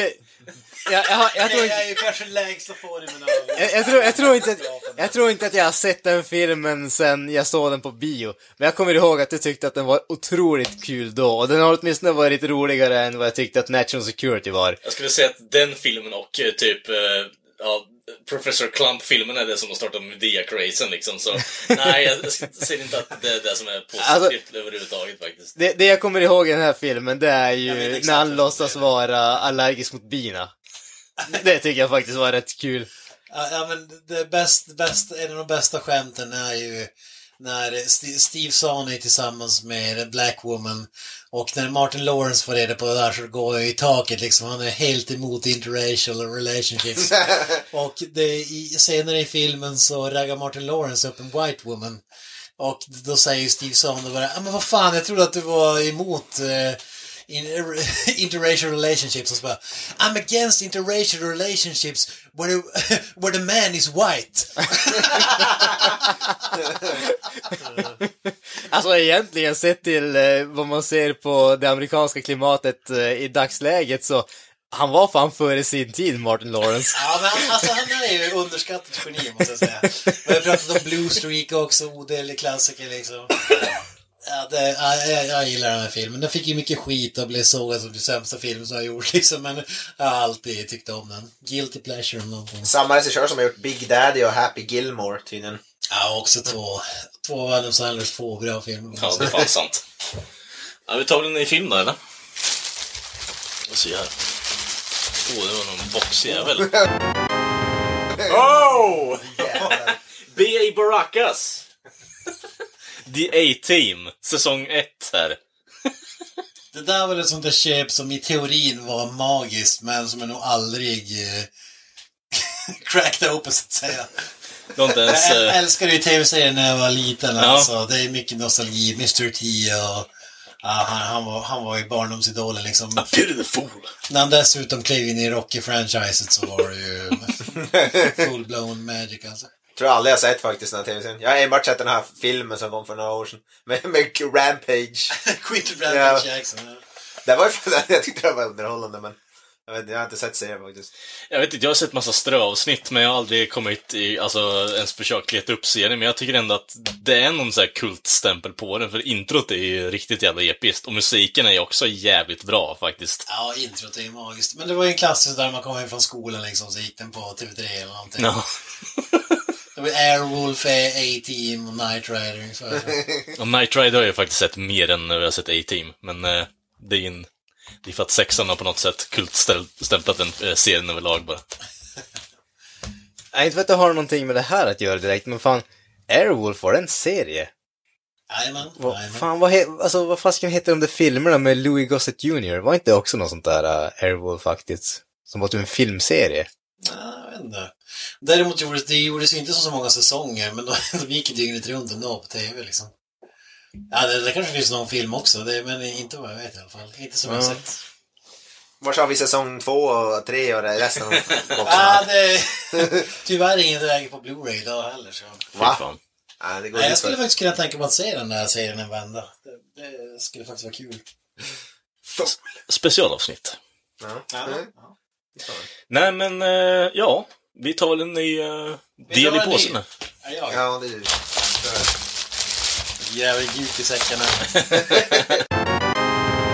jag, jag, jag tror inte... är ju kanske lägsta formen av... Jag, jag, tror, jag, tror inte att, jag tror inte att jag har sett den filmen sen jag såg den på bio. Men jag kommer ihåg att jag tyckte att den var otroligt kul då. Och den har åtminstone varit roligare än vad jag tyckte att National Security var. Jag skulle säga att den filmen och eh, typ, eh, ja, Professor Clump-filmen är det som har startat Medea-crazen liksom, så [laughs] nej, jag ser inte att det är det som är positivt Alltså- överhuvudtaget faktiskt. Det, det jag kommer ihåg i den här filmen, det är Jag ju när han låtsas är. vara allergisk mot bina. [laughs] Det tycker jag faktiskt var rätt kul. Ja, ja men det bäst, bäst, en av de bästa skämten är ju när St- Steve Zahn är tillsammans med Black Woman och när Martin Lawrence får reda på det där så går jag i taket liksom. Han är helt emot interracial relationships. [laughs] och det, i, senare i filmen så raggar Martin Lawrence upp en white woman. Och då säger Steve då bara, ja men vad fan, jag trodde att du var emot eh, in, [laughs] interracial relationships och så bara I'm against interracial relationships where [laughs] where the man is white. [laughs] Alltså egentligen sett till eh, vad man ser på det amerikanska klimatet eh, i dagsläget så han var fan före sin tid, Martin Lawrence. Ja, men alltså han är ju underskattat geni måste jag säga. Vi har pratat om Blue Streak också, odödlig klassiker liksom. Ja, det, ja, jag, jag gillar den här filmen. Den fick ju mycket skit och blev sågad som den sämsta filmen som jag gjort [laughs] liksom, men jag har alltid tyckt om den. Guilty pleasure om någonting. Samma regissör som har gjort Big Daddy och Happy Gilmore tydligen. Ja, också två, två av Adam Sandlers få bra filmer. Ja, det är fan sant. Ja, vi tar väl den i film då, eller? Och se här. Åh, det var någon boxjävel. [laughs] Oh! [laughs] Jävlar. B.A. Baracas! The A-Team, säsong 1 här. Det där var ett sånt där köp som i teorin var magiskt, men som jag nog aldrig eh, [laughs] cracked open så att säga. Ens... Jag eh, älskade ju tv-serien när jag var liten Ja. alltså. Det är mycket nostalgi. Mr T och... Ja, han, han, var, han var ju barndomsidolen liksom. The Fool. När han dessutom klev in i Rocky-franchiset så var det ju [laughs] full-blown magic alltså. Tror jag aldrig jag sett faktiskt den här tv-serien. Jag har enbart sett den här filmen som kom för några år sedan. [laughs] Med, med Rampage. [laughs] Quinton Ja. Rampage Jackson. Ja. Det var ju, [laughs] jag tyckte det var underhållande men jag, vet, jag har inte sett serien faktiskt. Jag vet inte, jag har sett massa ströavsnitt, men jag har aldrig kommit i, alltså, ens försökt leta upp serien. Men jag tycker ändå att det är någon sån här kultstämpel på den, för introt är ju riktigt jävla episkt. Och musiken är ju också jävligt bra, faktiskt. ja, introt är ju magiskt. Men det var ju en klassisk där man kom hem från skolan liksom, så gick den på TV3 eller någonting. Ja. Det Airwolf, A-Team och Knight Rider ungefär. [laughs] Och Knight Rider har jag ju faktiskt sett mer än när jag har sett A-Team, men eh, det är en... Det är för att sexan har på något sätt kultstämplat den eh, serien överlag bara. Jag inte vet att det har någonting med det här att göra direkt, men fan, Airwolf var en serie. Jajamän. Fan, vad, he, alltså, vad fasken heter de där filmerna med Louis Gossett Jr? Var inte också något sånt där uh, Airwolf faktiskt? Som var typ en filmserie? Ja, jag vet inte. Däremot gjordes det gjordes inte så, så många säsonger, men de, [laughs] de gick ju dygnet runt ändå på TV liksom. Ja, det, det kanske finns någon film också, det, men inte vad jag vet i alla fall. Inte som jag har Ja. sett. Var har vi säsong två och tre och det resten av [laughs] boxarna? Ja, det [laughs] tyvärr ingen läge på Blu-ray idag heller. Så. Va? det går Nej, jag skulle för. faktiskt kunna tänka mig att se den där serien en vända. Det, det skulle faktiskt vara kul. Specialavsnitt. Ja. Ja. Mm. ja. Nej, men eh, ja. Vi tar väl en ny eh, del i en påsen. Ja. Ja, det är ju... Jävligt djupt i säckarna. [laughs]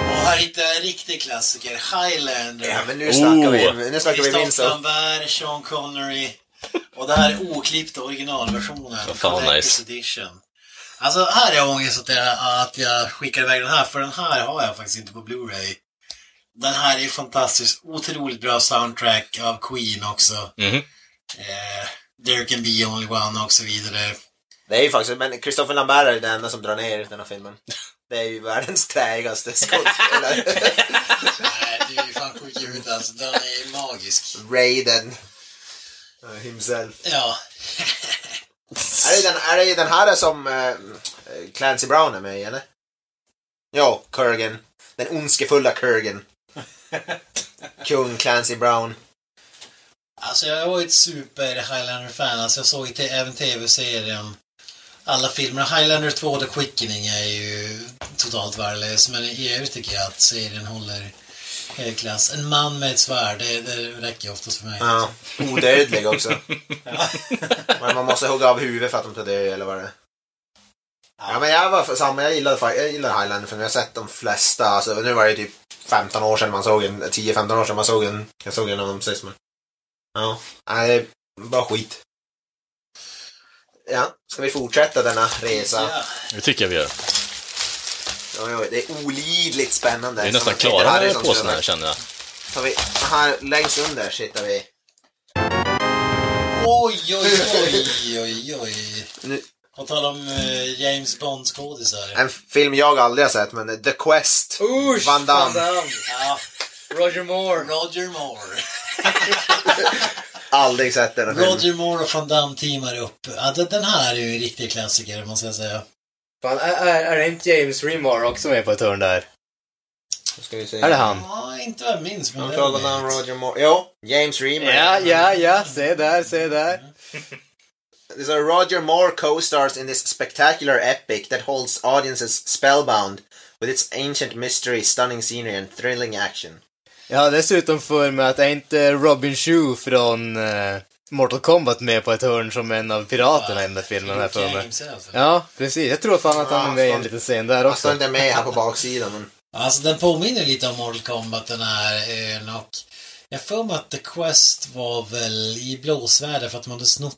Och här hittar jag en riktig klassiker. Highlander. Ja, men nu snackar vi, Oh. nu snackar vi då. Lambert, Sean Connery. Och det här är oklippta originalversionen. Vad fan nice. Edition. Alltså här är jag ångest att jag, att jag skickar iväg den här, för den här har jag faktiskt inte på Blu-ray. Den här är fantastisk. Otroligt bra soundtrack av Queen också. Mhm. Eh, There can be only one och så vidare. Det är ju faktiskt, men Christopher Lambert är den enda som drar ner den här filmen. Det är ju världens träigaste skådespelare. [laughs] Nej, det är ju fan sjukt ut alltså. Den är magisk. Raiden. Uh, himself. Ja. Är det, den, är det den här som eh, Clancy Brown är med i, eller? Ja, Kurgan. Den ondskefulla Kurgan. Kung Clancy Brown. Alltså jag var ju ett super Highlander-fan. Alltså jag såg ju te- även tv-serien. Alla filmer. Highlander 2 The Quickening är ju totalt värdelös. Men i övrigt tycker jag att serien håller hög klass. En man med ett svärd, det, det räcker oftast för mig. Ja, odödlig också. [laughs] Men man måste hugga av huvudet för att de ska dö, eller vad det är. Ja, men jag var för samma. Jag gillade, jag gillade Highlander för jag har sett de flesta. Alltså, nu var det typ 15 år sedan man såg en, 10-15 år sedan man såg en, jag såg en av dem sist men. Ja, nej, Bara skit. Ja, ska vi fortsätta denna resa? Ja. Det tycker jag vi gör. Oj, oj, det är olidligt spännande. Vi är nästan klara med påsen här känner jag. Tar vi, här längst under sitter vi. Oj, oj, oj, oj, oj. Nu, På tal om eh, James Bonds skådisar. en film jag aldrig har sett, men The Quest. Usch! Van Damme. Ja, Roger Moore. Roger Moore. [laughs] Aldrig sett den filmen. Roger Moore och Van Damme teamar upp. Ja, den- här är ju en riktig klassiker, måste jag säga. Fan, är, är, är det inte James Remar också med på ett hörn där? Ska vi se. Är det han? Ja, inte vad jag minns, men Han det vet. Roger Moore. Jo, James Reamer. Ja, ja, ja. Se där, se där. [laughs] So Roger Moore co-stars in this spectacular epic that holds audiences spellbound with its ancient mystery, stunning scenery and thrilling action. Jag har dessutom för mig att är inte Robin Shue från eh, Mortal Kombat med på ett hörn som en av piraterna i den där filmen här för mig. Elf. Ja, precis. Jag tror fan att han är med i en liten scen där Han står också. inte med här på baksidan, men... [laughs] Alltså den påminner lite om Mortal Kombat den här ön och jag får mig att The Quest var väl i blåsväder för att man hade snott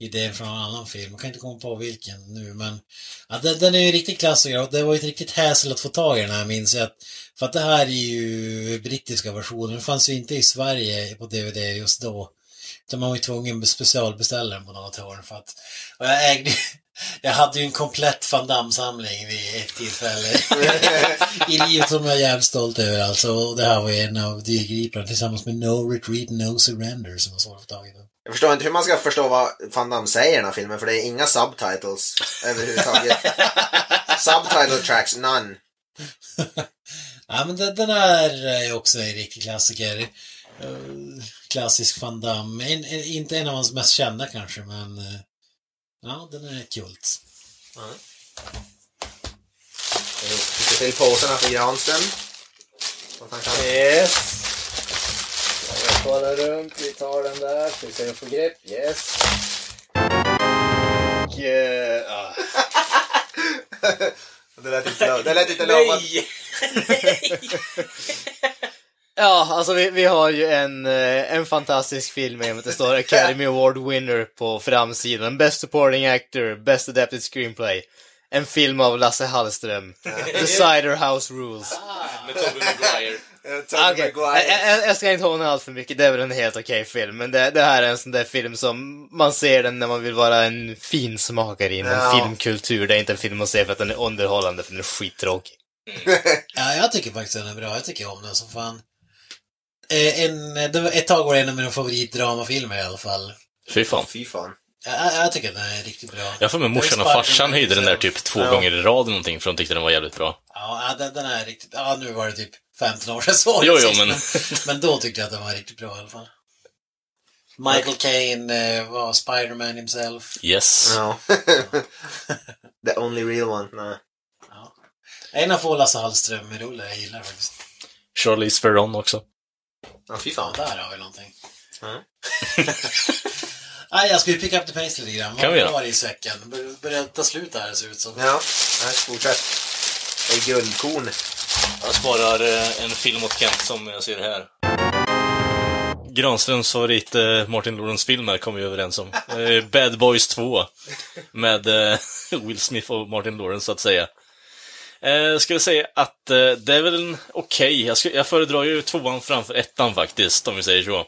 idén från en annan film. Jag kan inte komma på vilken nu men ja, den, den är ju en riktig klassiker och det var ju ett riktigt häsel att få tag i den här minns jag. För att det här är ju brittiska versionen. Den fanns ju inte i Sverige på DVD just då. Utan man var ju tvungen att specialbeställa den på något hörn för att och jag ägde [laughs] jag hade ju en komplett Van Damme-samling vid ett tillfälle [laughs] i livet som jag är jävligt stolt över alltså. Och det här var ju en av dyrgriparna tillsammans med No Retreat, No Surrender som var svårt att få tag i. då jag förstår inte hur man ska förstå vad Van Damme säger i den här filmen, för det är inga subtitles överhuvudtaget. [laughs] Subtitle tracks, none. [laughs] Ja men den, den här är också en riktig klassiker. Eh, klassisk Van Damme. En, en, inte en av hans mest kända kanske men eh, ja den är kult. Vi fick till påsarna för Granström. Yes. Jag kollar runt, vi tar den där, ska vi se om jag får grepp. Yes. Och, eh, ah. Det lät inte, lo- det lät inte lovat. [laughs] Ja, alltså vi, vi har ju en, eh, en fantastisk film med att det står Academy [laughs] Award winner på framsidan. Best supporting actor, best adapted screenplay. En film av Lasse Hallström. The Cider House Rules. Med Tobey Maguire. Okej, Maguire. jag, jag, ska inte håna allt för mycket, det är väl en helt okej film. Men det, det här är en sån där film som man ser den när man vill vara en finsmakare inom Ja. filmkultur. Det är inte en film man ser för att den är underhållande, för den är skittråkig. [laughs] Ja, jag tycker faktiskt den är bra. Jag tycker om den som fan. Eh, En, det var, ett tag var det en av mina favoritdramafilmer i alla fall. Fy fan. Fy fan. Jag, jag tycker den är riktigt bra. Jag får med morsan och farsan höjde den där typ två Ja. gånger i rad eller någonting för de tyckte den var jävligt bra. Ja, den, den är riktigt... Ja, nu var det typ 15 år sedan såg Jo, jo, men- men då tyckte jag att den var riktigt bra i alla fall. Michael Caine eh, var Spider-Man himself. Yes. Ja. [laughs] The only real one. Nej. Ja. En av få Lasse Hallström-rullar jag gillar faktiskt. Charlize Theron också. Ja, fy Ja, fan. där har vi någonting. Mm. [laughs] Nej, jag ska ju pick up the pace lite grann. Kan vi göra. I säcken? Bör- Börjar ta slut här ser det ut som. Ja, nej, fortsätt. Det är guldkorn. Jag sparar eh, en film åt Kent som jag ser här. Granströms favorit eh, Martin Lawrence-film här kom vi överens om. Eh, Bad Boys 2. Med [laughs] Will Smith och Martin Lawrence, så att säga. Jag skulle säga att det är väl en okej. Jag, ska- jag föredrar ju tvåan framför ettan faktiskt, om vi säger så.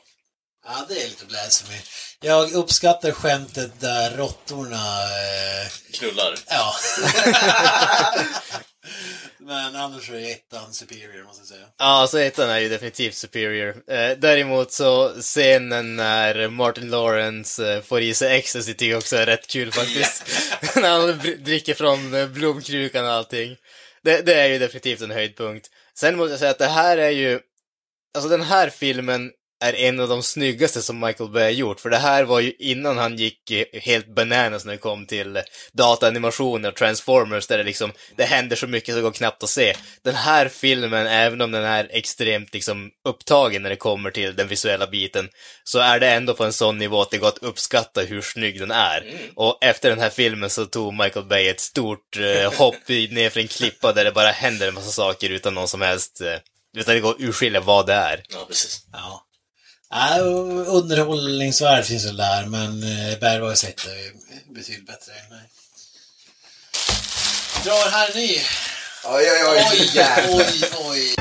Ja, det är lite blasphemy. Jag uppskattar skämtet där råttorna... Eh, Knullar. ja. [laughs] [laughs] Men annars är ettan superior, måste jag säga. Ja, alltså ettan är ju definitivt superior. Eh, däremot så scenen när Martin Lawrence eh, får i sig ecstasy tycker jag också är rätt kul faktiskt. [laughs] [laughs] när han dricker från eh, blomkrukan och allting. Det, det är ju definitivt en höjdpunkt. Sen måste jag säga att det här är ju, alltså den här filmen är en av de snyggaste som Michael Bay gjort, för det här var ju innan han gick eh, helt bananas när det kom till dataanimationer och Transformers, där det liksom, det händer så mycket så det går knappt att se. Den här filmen, även om den är extremt liksom upptagen när det kommer till den visuella biten, så är det ändå på en sån nivå att det går att uppskatta hur snygg den är. Och efter den här filmen så tog Michael Bay ett stort eh, hopp ner för en klippa där det bara händer en massa saker utan någon som helst, eh, utan det går att urskilja vad det är. Ja, precis. Ja. Ja, underhållningsvärd finns väl där, men Boys 1 är ju betydligt bättre. Nej. Drar här ny. Oj, oj, oj. Oj, oj, oj.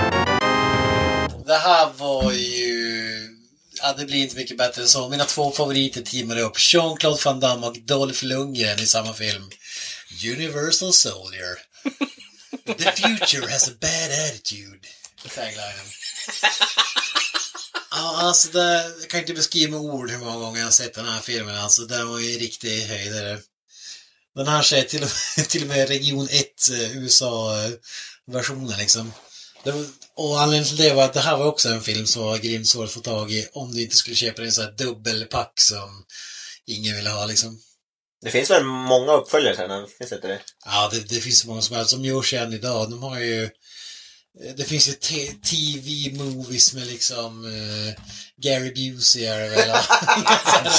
Det här var ju... Ja, det blir inte mycket bättre än så. Mina två favoriter teamade upp. Jean-Claude Van Damme och Dolph Lundgren i samma film. Universal Soldier. The future has a bad attitude. Taglinen. Ja, alltså det, jag kan inte beskriva med ord hur många gånger jag har sett den här filmen. Alltså den var ju riktig höjdare. Den här ser till, [laughs] till och med Region 1 eh, USA-versionen liksom. Det var, och anledningen till det var att det här var också en film som var grymt svår att få tag i om du inte skulle köpa en sån här dubbelpack som ingen ville ha liksom. Det finns väl många uppföljare sen? Finns det inte det? Ja, det, det finns många som helst som görs än idag. De har ju det finns ju TV-movies med liksom eh, Gary Busey är det väl?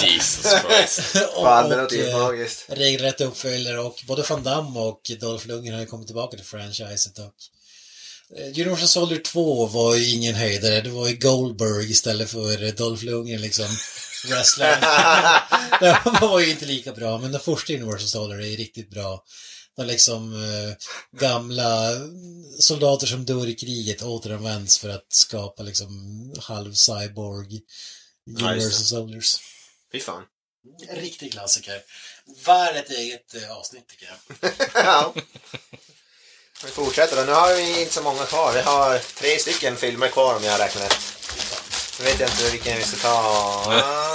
[laughs] Jesus Christ. [laughs] och, Fan, det och, låter ju eh, magiskt. regelrätta uppföljare och både Van Damme och Dolph Lundgren har ju kommit tillbaka till franchiset och eh, Universal Soldier 2 var ju ingen höjdare, det var ju Goldberg istället för eh, Dolph Lundgren liksom [laughs] wrestlern. det var ju inte lika bra, men den första Universal Soldier är riktigt bra. När liksom eh, gamla soldater som dör i kriget återanvänds för att skapa liksom halv-cyborg Universal. Soldiers. Fy fan. En riktig klassiker. Värd ett eget eh, avsnitt tycker jag. [laughs] ja. Vi fortsätter då. Nu har vi inte så många kvar. Vi har tre stycken filmer kvar om jag har räknat rätt. Nu vet jag inte vilken vi ska ta. [laughs]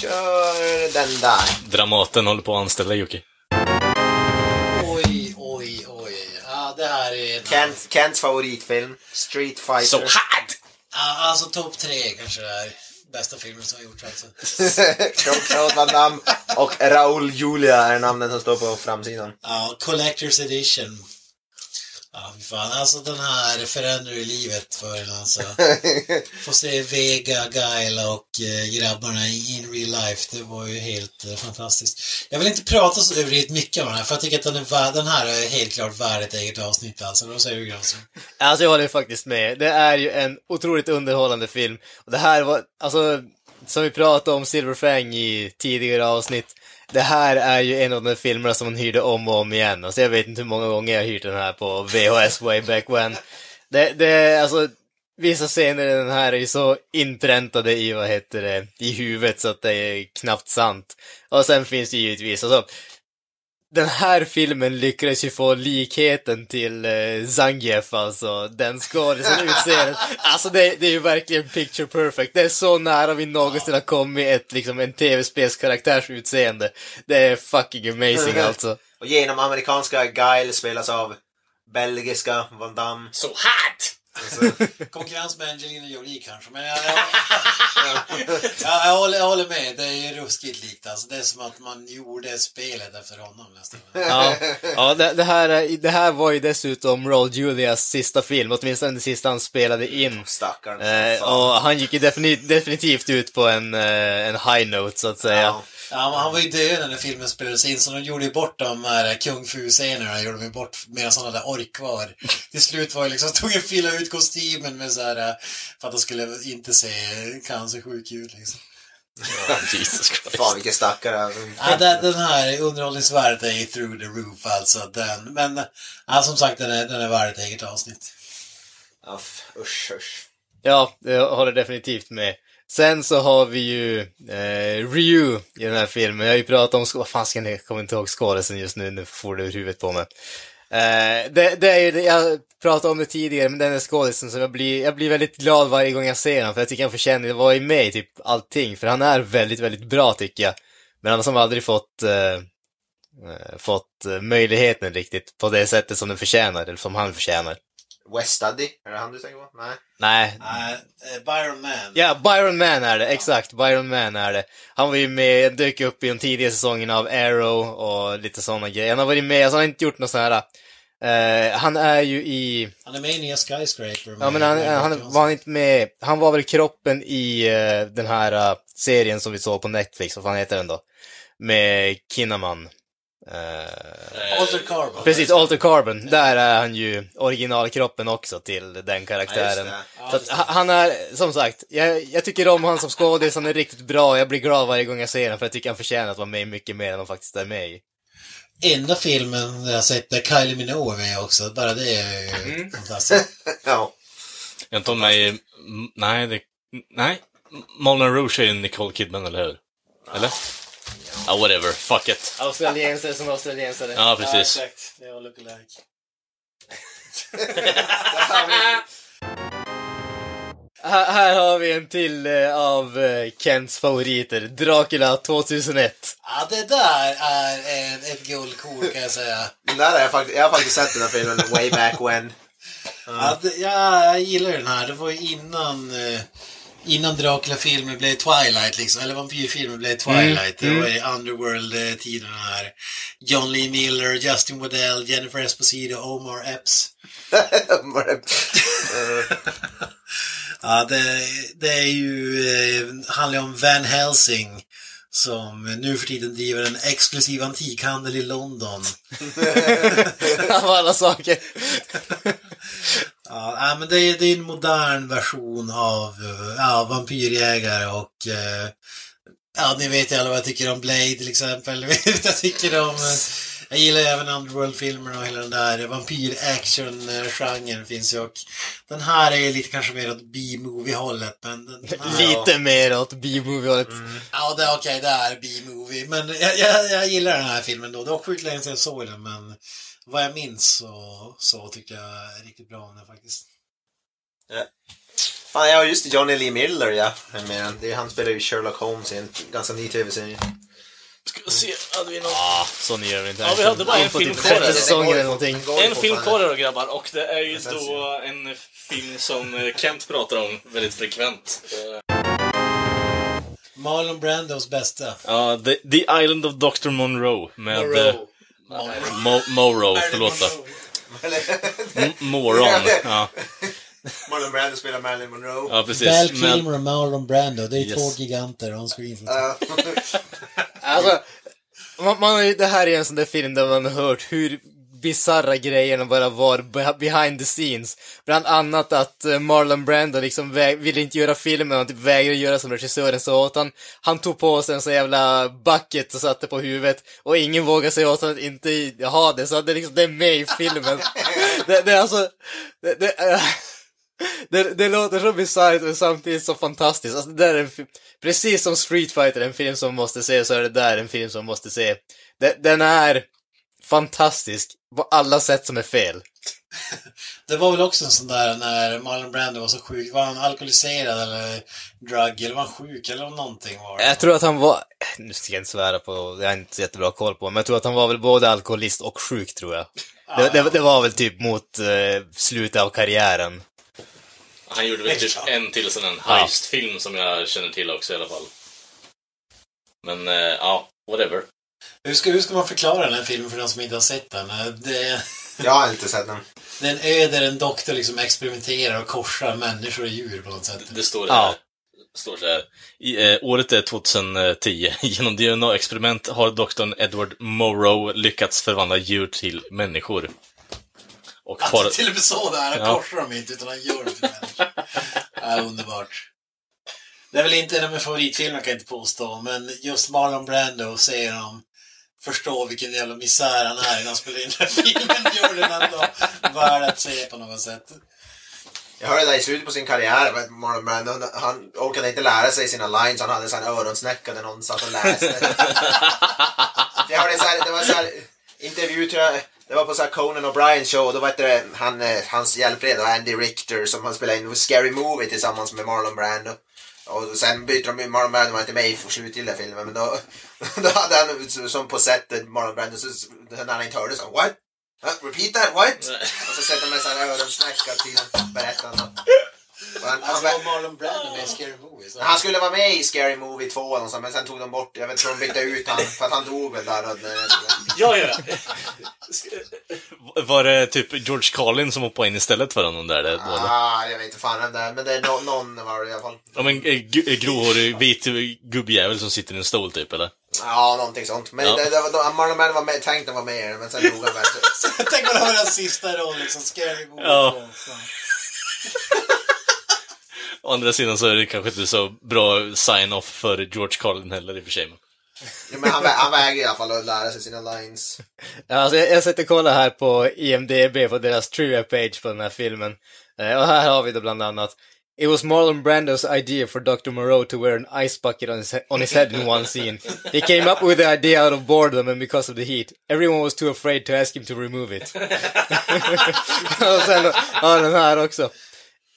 Kör den där. Dramaten håller på att anställa Jocke. Oj, oj, oj. Ja, det här är... En... Kent, Kents favoritfilm. Street Fighter. So hot! Ja, alltså topp tre kanske det är. Bästa filmen som har gjorts alltså. [laughs] Jean-Claude Van Damme och Raoul Julia är namnen som står på framsidan. Ja, Collector's Edition. Ja, fan. Alltså den här förändrar ju livet för en alltså. [laughs] Få se Vega, Gaila och eh, grabbarna i in real life. Det var ju helt eh, fantastiskt. Jag vill inte prata så överdrivet mycket om den här, för jag tycker att den, är den här är helt klart värd ett eget avsnitt alltså. Vad säger du Granström? Alltså jag håller faktiskt med. Det är ju en otroligt underhållande film. Och det här var, alltså, som vi pratade om Silverfang i tidigare avsnitt. Det här är ju en av de filmerna som man hyrde om och om igen. Alltså jag vet inte hur många gånger jag har hyrt den här på VHS way back when. Det, det, alltså, vissa scener i den här är ju så inpräntade i, vad heter det, i huvudet så att det är knappt sant. Och sen finns det givetvis, alltså, den här filmen lyckades ju få likheten till eh, Zangief, alltså. Den skådisen utseendet. [laughs] Alltså det, det är ju verkligen picture perfect. Det är så nära vi någonsin har kommit ett, liksom, en tv-spelskaraktärs utseende. Det är fucking amazing [laughs] alltså. Och genom amerikanska Guile spelas av belgiska Van Damme. So hot! Konkurrens med Angelina Jolie kanske, men jag, jag, ja, jag, håller, jag håller med. Det är ruskigt likt alltså. Det är som att man gjorde spelet efter honom nästan. Ja, ja det, det, här, är- det här var ju dessutom Roll Julias sista film, åtminstone den sista han spelade in. Stackarn. Eh, och han gick ju defini- definitivt ut på en, eh, en high note, så att säga. Ja. Ja, men han var ju död när den filmen spelades in, så de gjorde ju bort de här kung fu-scenerna, gjorde de bort medan han hade ork kvar. Till slut var det liksom, tog att fylla ut kostymen med så här, eh, för att de skulle inte se cancersjuk ut liksom. Jesus Christ. Fan vilken stackare. Ja, den, den här underhållningsvärdet är through the roof alltså. Den, men ja, som sagt, den är, den är värd ett eget avsnitt. Ja, f- usch, usch. Ja, jag håller definitivt med. Sen så har vi ju eh, Ryu i den här filmen. Jag har ju pratat om, vad fan ska jag kommer inte ihåg skådisen just nu, nu får det ur huvudet på mig. Eh, det, det är ju, det- jag pratade om det tidigare, men den är skådisen som jag blir, jag blir väldigt glad varje gång jag ser honom, för jag tycker han förtjänar att vara i med i typ allting, för han är väldigt, väldigt bra tycker jag. Men han har som aldrig fått, eh, eh fått eh, möjligheten riktigt på det sättet som den förtjänar, eller som han förtjänar. West Study, är det han du tänker på? Nej. Nej, Uh, Byron Man. Ja, Byron Man är det, exakt. Byron Man är det. Han var ju med, dök upp i de tidiga säsongerna av Arrow och lite sådana grejer. Han har varit med, alltså han har inte gjort något sånt här... eh, han är ju i... Han är med i nya Skyscraper. Ja men han, han var han inte med, han var väl kroppen i eh, den här eh, serien som vi såg på Netflix, vad fan heter den då? Med Kinnaman. Eh, Alter Carbon. precis, Alter Carbon. Där är han ju originalkroppen också till den karaktären. Ja, så att, han är, som sagt, jag, jag tycker om han som skådis, han är riktigt bra. Jag blir glad varje gång jag ser honom för jag tycker han förtjänar att vara med mycket mer än han faktiskt är med i. Enda filmen jag sett där Kylie Minogue är med också. Bara det är ju Mm. fantastiskt. [laughs] Jag Ja. har inte med i... Nej, det... Nej. Moulin Rouge är ju Nicole Kidman, eller hur? Eller? Ja, whatever. Fuck it. Australiensare som australiensare. Ja, precis. exakt. Det var look alike. [laughs] Här, här har vi en till eh, av eh, Kents favoriter, Dracula 2001. Ja, det där är en, ett guldkorn kan jag säga. Den där har jag, faktiskt, jag har faktiskt sett den här filmen way back when. Ja, det, ja, jag gillar den här. Det var innan, eh, innan Dracula-filmer blev Twilight, liksom. Eller vampyrfilmer blev Twilight. Det var i Underworld-tiden här. John Lee Miller, Justin Waddell, Jennifer Esposito, Omar Epps. [laughs] Ja, det, det är ju, eh, handlar om Van Helsing som nu för tiden driver en exklusiv antikhandel i London. [laughs] Av alla saker. [laughs] Ja, men det är, det är en modern version av eh, ja, vampyrjägare och eh, ja, ni vet ju alla vad jag tycker om Blade till exempel. [laughs] Jag tycker om eh, jag gillar även Underworld-filmerna och hela den där vampyr-action-genren finns ju och den här är lite kanske mer åt B-movie-hållet men [laughs] Lite mer åt B-movie-hållet. Ja, det, okej, det är B-movie. Men jag, jag, jag gillar den här filmen då. Det var sjukt länge sedan jag såg den, men vad jag minns så, så tycker jag är riktigt bra om den faktiskt. Fan, ja just det, Johnny Lee Miller ja. Jag menar, det är, han spelar ju Sherlock Holmes i en ganska ny tv-serie. Ska vi se, hade vi något? Ja, så gör vi inte. Ja, vi hade bara en film kvar. En film kvar då grabbar, och det är ju då en film som eh, Kent pratar om väldigt frekvent. Marlon Brandos bästa. Ja, The, The Island of Dr. Monroe med... eh, Mo, Morrow, förlåt då. M- Moron. Ja, Marlon Brando spelar Marilyn Monroe. ja precis. Val Men, Kilmer och Marlon Brando, det är Yes. två giganter on screen. [laughs] Alltså, man, man, det här är en sån där film där man har hört hur bisarra grejerna bara var be- behind the scenes. Bland annat att eh, Marlon Brando liksom ville inte göra filmen, han typ vägrade göra som regissören sa åt han. Han tog på sig en sån jävla bucket och satte på huvudet och ingen vågade säga åt honom att inte ha det, så det, är liksom, det är med i filmen. [laughs] det, det är alltså, det, det, äh, det, det låter så bisarrt men samtidigt så fantastiskt. Alltså det är en precis som Street Fighter, en film som måste se, så är det där en film som måste se. Det, den är fantastisk på alla sätt som är fel. [laughs] Det var väl också en sån där när Marlon Brando var så sjuk. Var han alkoholiserad eller drug eller var han sjuk eller någonting var det? Jag tror att han var, nu ska jag inte svära på, jag har inte så jättebra koll på, men jag tror att han var väl både alkoholist och sjuk tror jag. Det, det, det var väl typ mot eh, slutet av karriären. han gjorde väl typ en till sån en heist-film som jag känner till också i alla fall. Men, eh, ja, whatever. Hur ska, hur ska man förklara den här filmen för den som inte har sett den? Eh, Det, [laughs] Jag har inte sett den. det är en ö där en doktor liksom experimenterar och korsar människor och djur på något sätt. Det står Ja. här. Står så här. I, eh, året är 2010. [laughs] Genom DNA-experiment har doktorn Edward Morrow lyckats förvandla djur till människor. Och Att har... det till och med så där, han Ja. korsar dem inte utan han gör det till människor. ja, underbart. Det är väl inte en av mina favoritfilmer kan jag inte påstå, men just Marlon Brando ser honom förstå vilken jävla misär han är innan han spelar in den här filmen gör den ändå värd att se på något sätt. Jag hörde det i slutet på sin karriär, Marlon Brando, han orkade inte lära sig sina lines, han hade en öronsnäcka där någon satt och läste. [laughs] jag hörde så här, det var så här intervju tror jag, det var på så här Conan O'Brien show och då var det han, eh, hans hjälpreda Andy Richter som han spelade in Scary Movie tillsammans med Marlon Brando. Och sen bytte de, Marlon Brando var inte med i slutgiltiga filmen men då, [laughs] då hade han som på sättet Marlon Brando, så, när han inte hörde så What? Huh? Repeat that, what? Och så sätter man så här öronsnäcka till honom, berättar han. Och Han, Alltså han, var Marlon Brando med i Scary Movie? Så. han skulle vara med i Scary Movie 2 och så, men sen tog de bort, jag vet inte, de bytte ut han för att han dog väl där. Och, Ja, ja. [laughs] Var det typ George Carlin som hoppade in istället för honom där? Det, båda? ah, jag vet inte fan vem det är, men det är no, någon var det i alla fall. Ja, men eh, eh, gråhårig, vit gubbjävel som sitter i en stol typ, eller? Ja, någonting sånt. Men Ja. det, det var, då, Marlon Brando var med, tänkte vara med men sen dog han väl. [laughs] Tänk om det var den sista rollen liksom. Scary Movie Ja. 2. Fan. Å andra sidan så är det kanske inte så bra sign-off för George Carlin heller i och för sig. men- Ja, Men han, vä- han väger i alla fall att lära sig sina lines. Ja, Alltså, jag, jag sitter och kollar här på IMDB på deras trivia page på den här filmen. Eh, och här har vi då bland annat It was Marlon Brando's idea for Dr. Moreau to wear an ice bucket on his, he- on his head in one scene. He came up with the idea out of boredom and because of the heat. Everyone was too afraid to ask him to remove it. [laughs] också. Oh,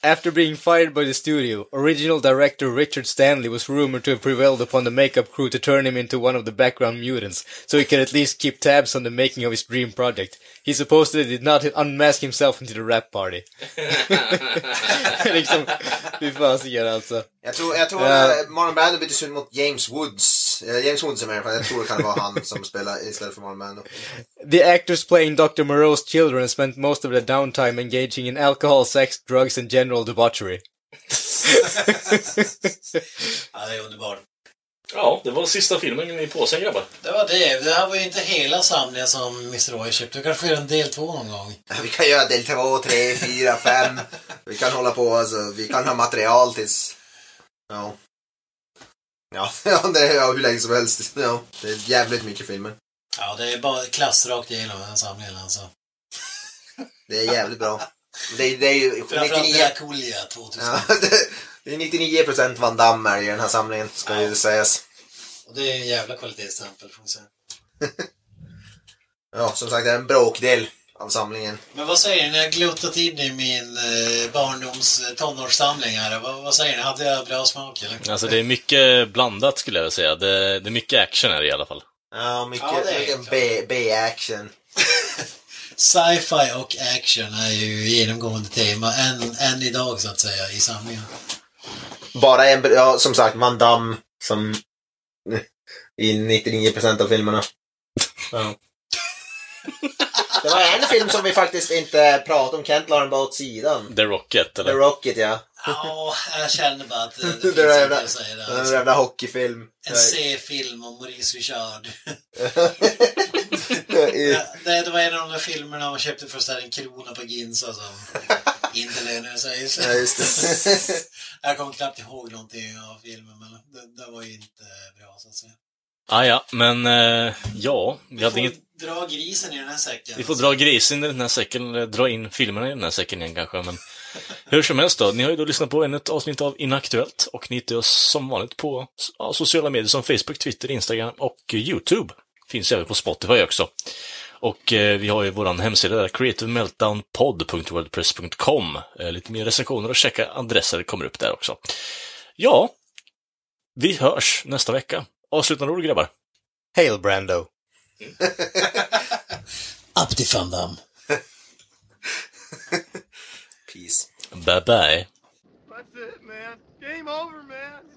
After being fired by the studio, original director Richard Stanley was rumored to have prevailed upon the makeup crew to turn him into one of the background mutants, so he could at least keep tabs on the making of his dream project. He supposedly did not unmask himself into the rap party. [laughs] liksom, fy fasiken alltså. Jag tror, jag tror Ja. uh, Marlon Brando byttes ut mot James Woods. Uh, James Woods är med i alla fall. Jag tror det kan vara han som spelar istället för Marlon Brando. The actors playing Dr. Moreau's children spent most of their downtime engaging in alcohol, sex, drugs and general debauchery. [laughs] Ja, det är underbart. Ja, det var sista filmen i påsen grabbar. Det var det. Det här var ju inte hela samlingen som Mr. Roy köpte. Vi kanske får göra en del två någon gång. Vi kan göra del 2, 3, 4, 5. Vi kan hålla på alltså. Vi kan ha material tills... Ja. Ja, [laughs] ja det är ja, hur länge som helst. Ja, det är jävligt mycket filmer. Ja, det är bara klass rakt igenom den här samlingen alltså. Det är jävligt bra. Det, det är ju Framförallt 99... Dracula 2000. Ja, [laughs] det, det är 99% Van Damme i den här samlingen, ska ju sägas. Och det är en jävla kvalitetsstämpel får man säga. [laughs] Ja, som sagt, det är en bråkdel av samlingen. Men vad säger ni? När jag gluttat in i min eh, barndoms eh, tonårssamling här. Vad, vad säger ni? Hade jag bra smak eller? Alltså det är mycket blandat skulle jag vilja säga. Det, det är mycket action här i alla fall. Ja, mycket, Ja, mycket B-action. [laughs] Sci-fi och action är ju genomgående tema än, än idag så att säga i samlingen. Bara en, ja, som sagt, Van Damme som i 99% av filmerna. Ja. Det var en film som vi faktiskt inte pratade om, Kent la den bara åt sidan. The Rocket, The eller? Rocket, ja. Ja, jag känner bara att det, [laughs] det Det finns jävla- att säga det. Den Alltså. jävla hockeyfilm. En C-film om Maurice Richard. [laughs] Det, det var en av de där filmerna man köpte för en krona på Ginza som sig. Så. Ja, just det. [laughs] Jag kommer knappt ihåg någonting av filmen, men det, det var ju inte bra så att säga. Ah, ja, men eh, ja, vi Vi får inget... dra grisen i den här säcken. Vi får dra grisen i den här säcken, eller dra in filmerna i den här säcken igen kanske, men hur som helst då. Ni har ju då lyssnat på ännu ett avsnitt av Inaktuellt och ni hittar oss som vanligt på ja, sociala medier som Facebook, Twitter, Instagram och YouTube. Finns även på Spotify också. Och eh, vi har ju våran hemsida där, creativemeltdownpod.wordpress.com. Eh, lite mer recensioner och checka adresser kommer upp där också. Ja, vi hörs nästa vecka. Avslutande ord grabbar. Hail Brando. [laughs] Up till Van Damme. Peace. Bye bye. That's it, man. Game over, man.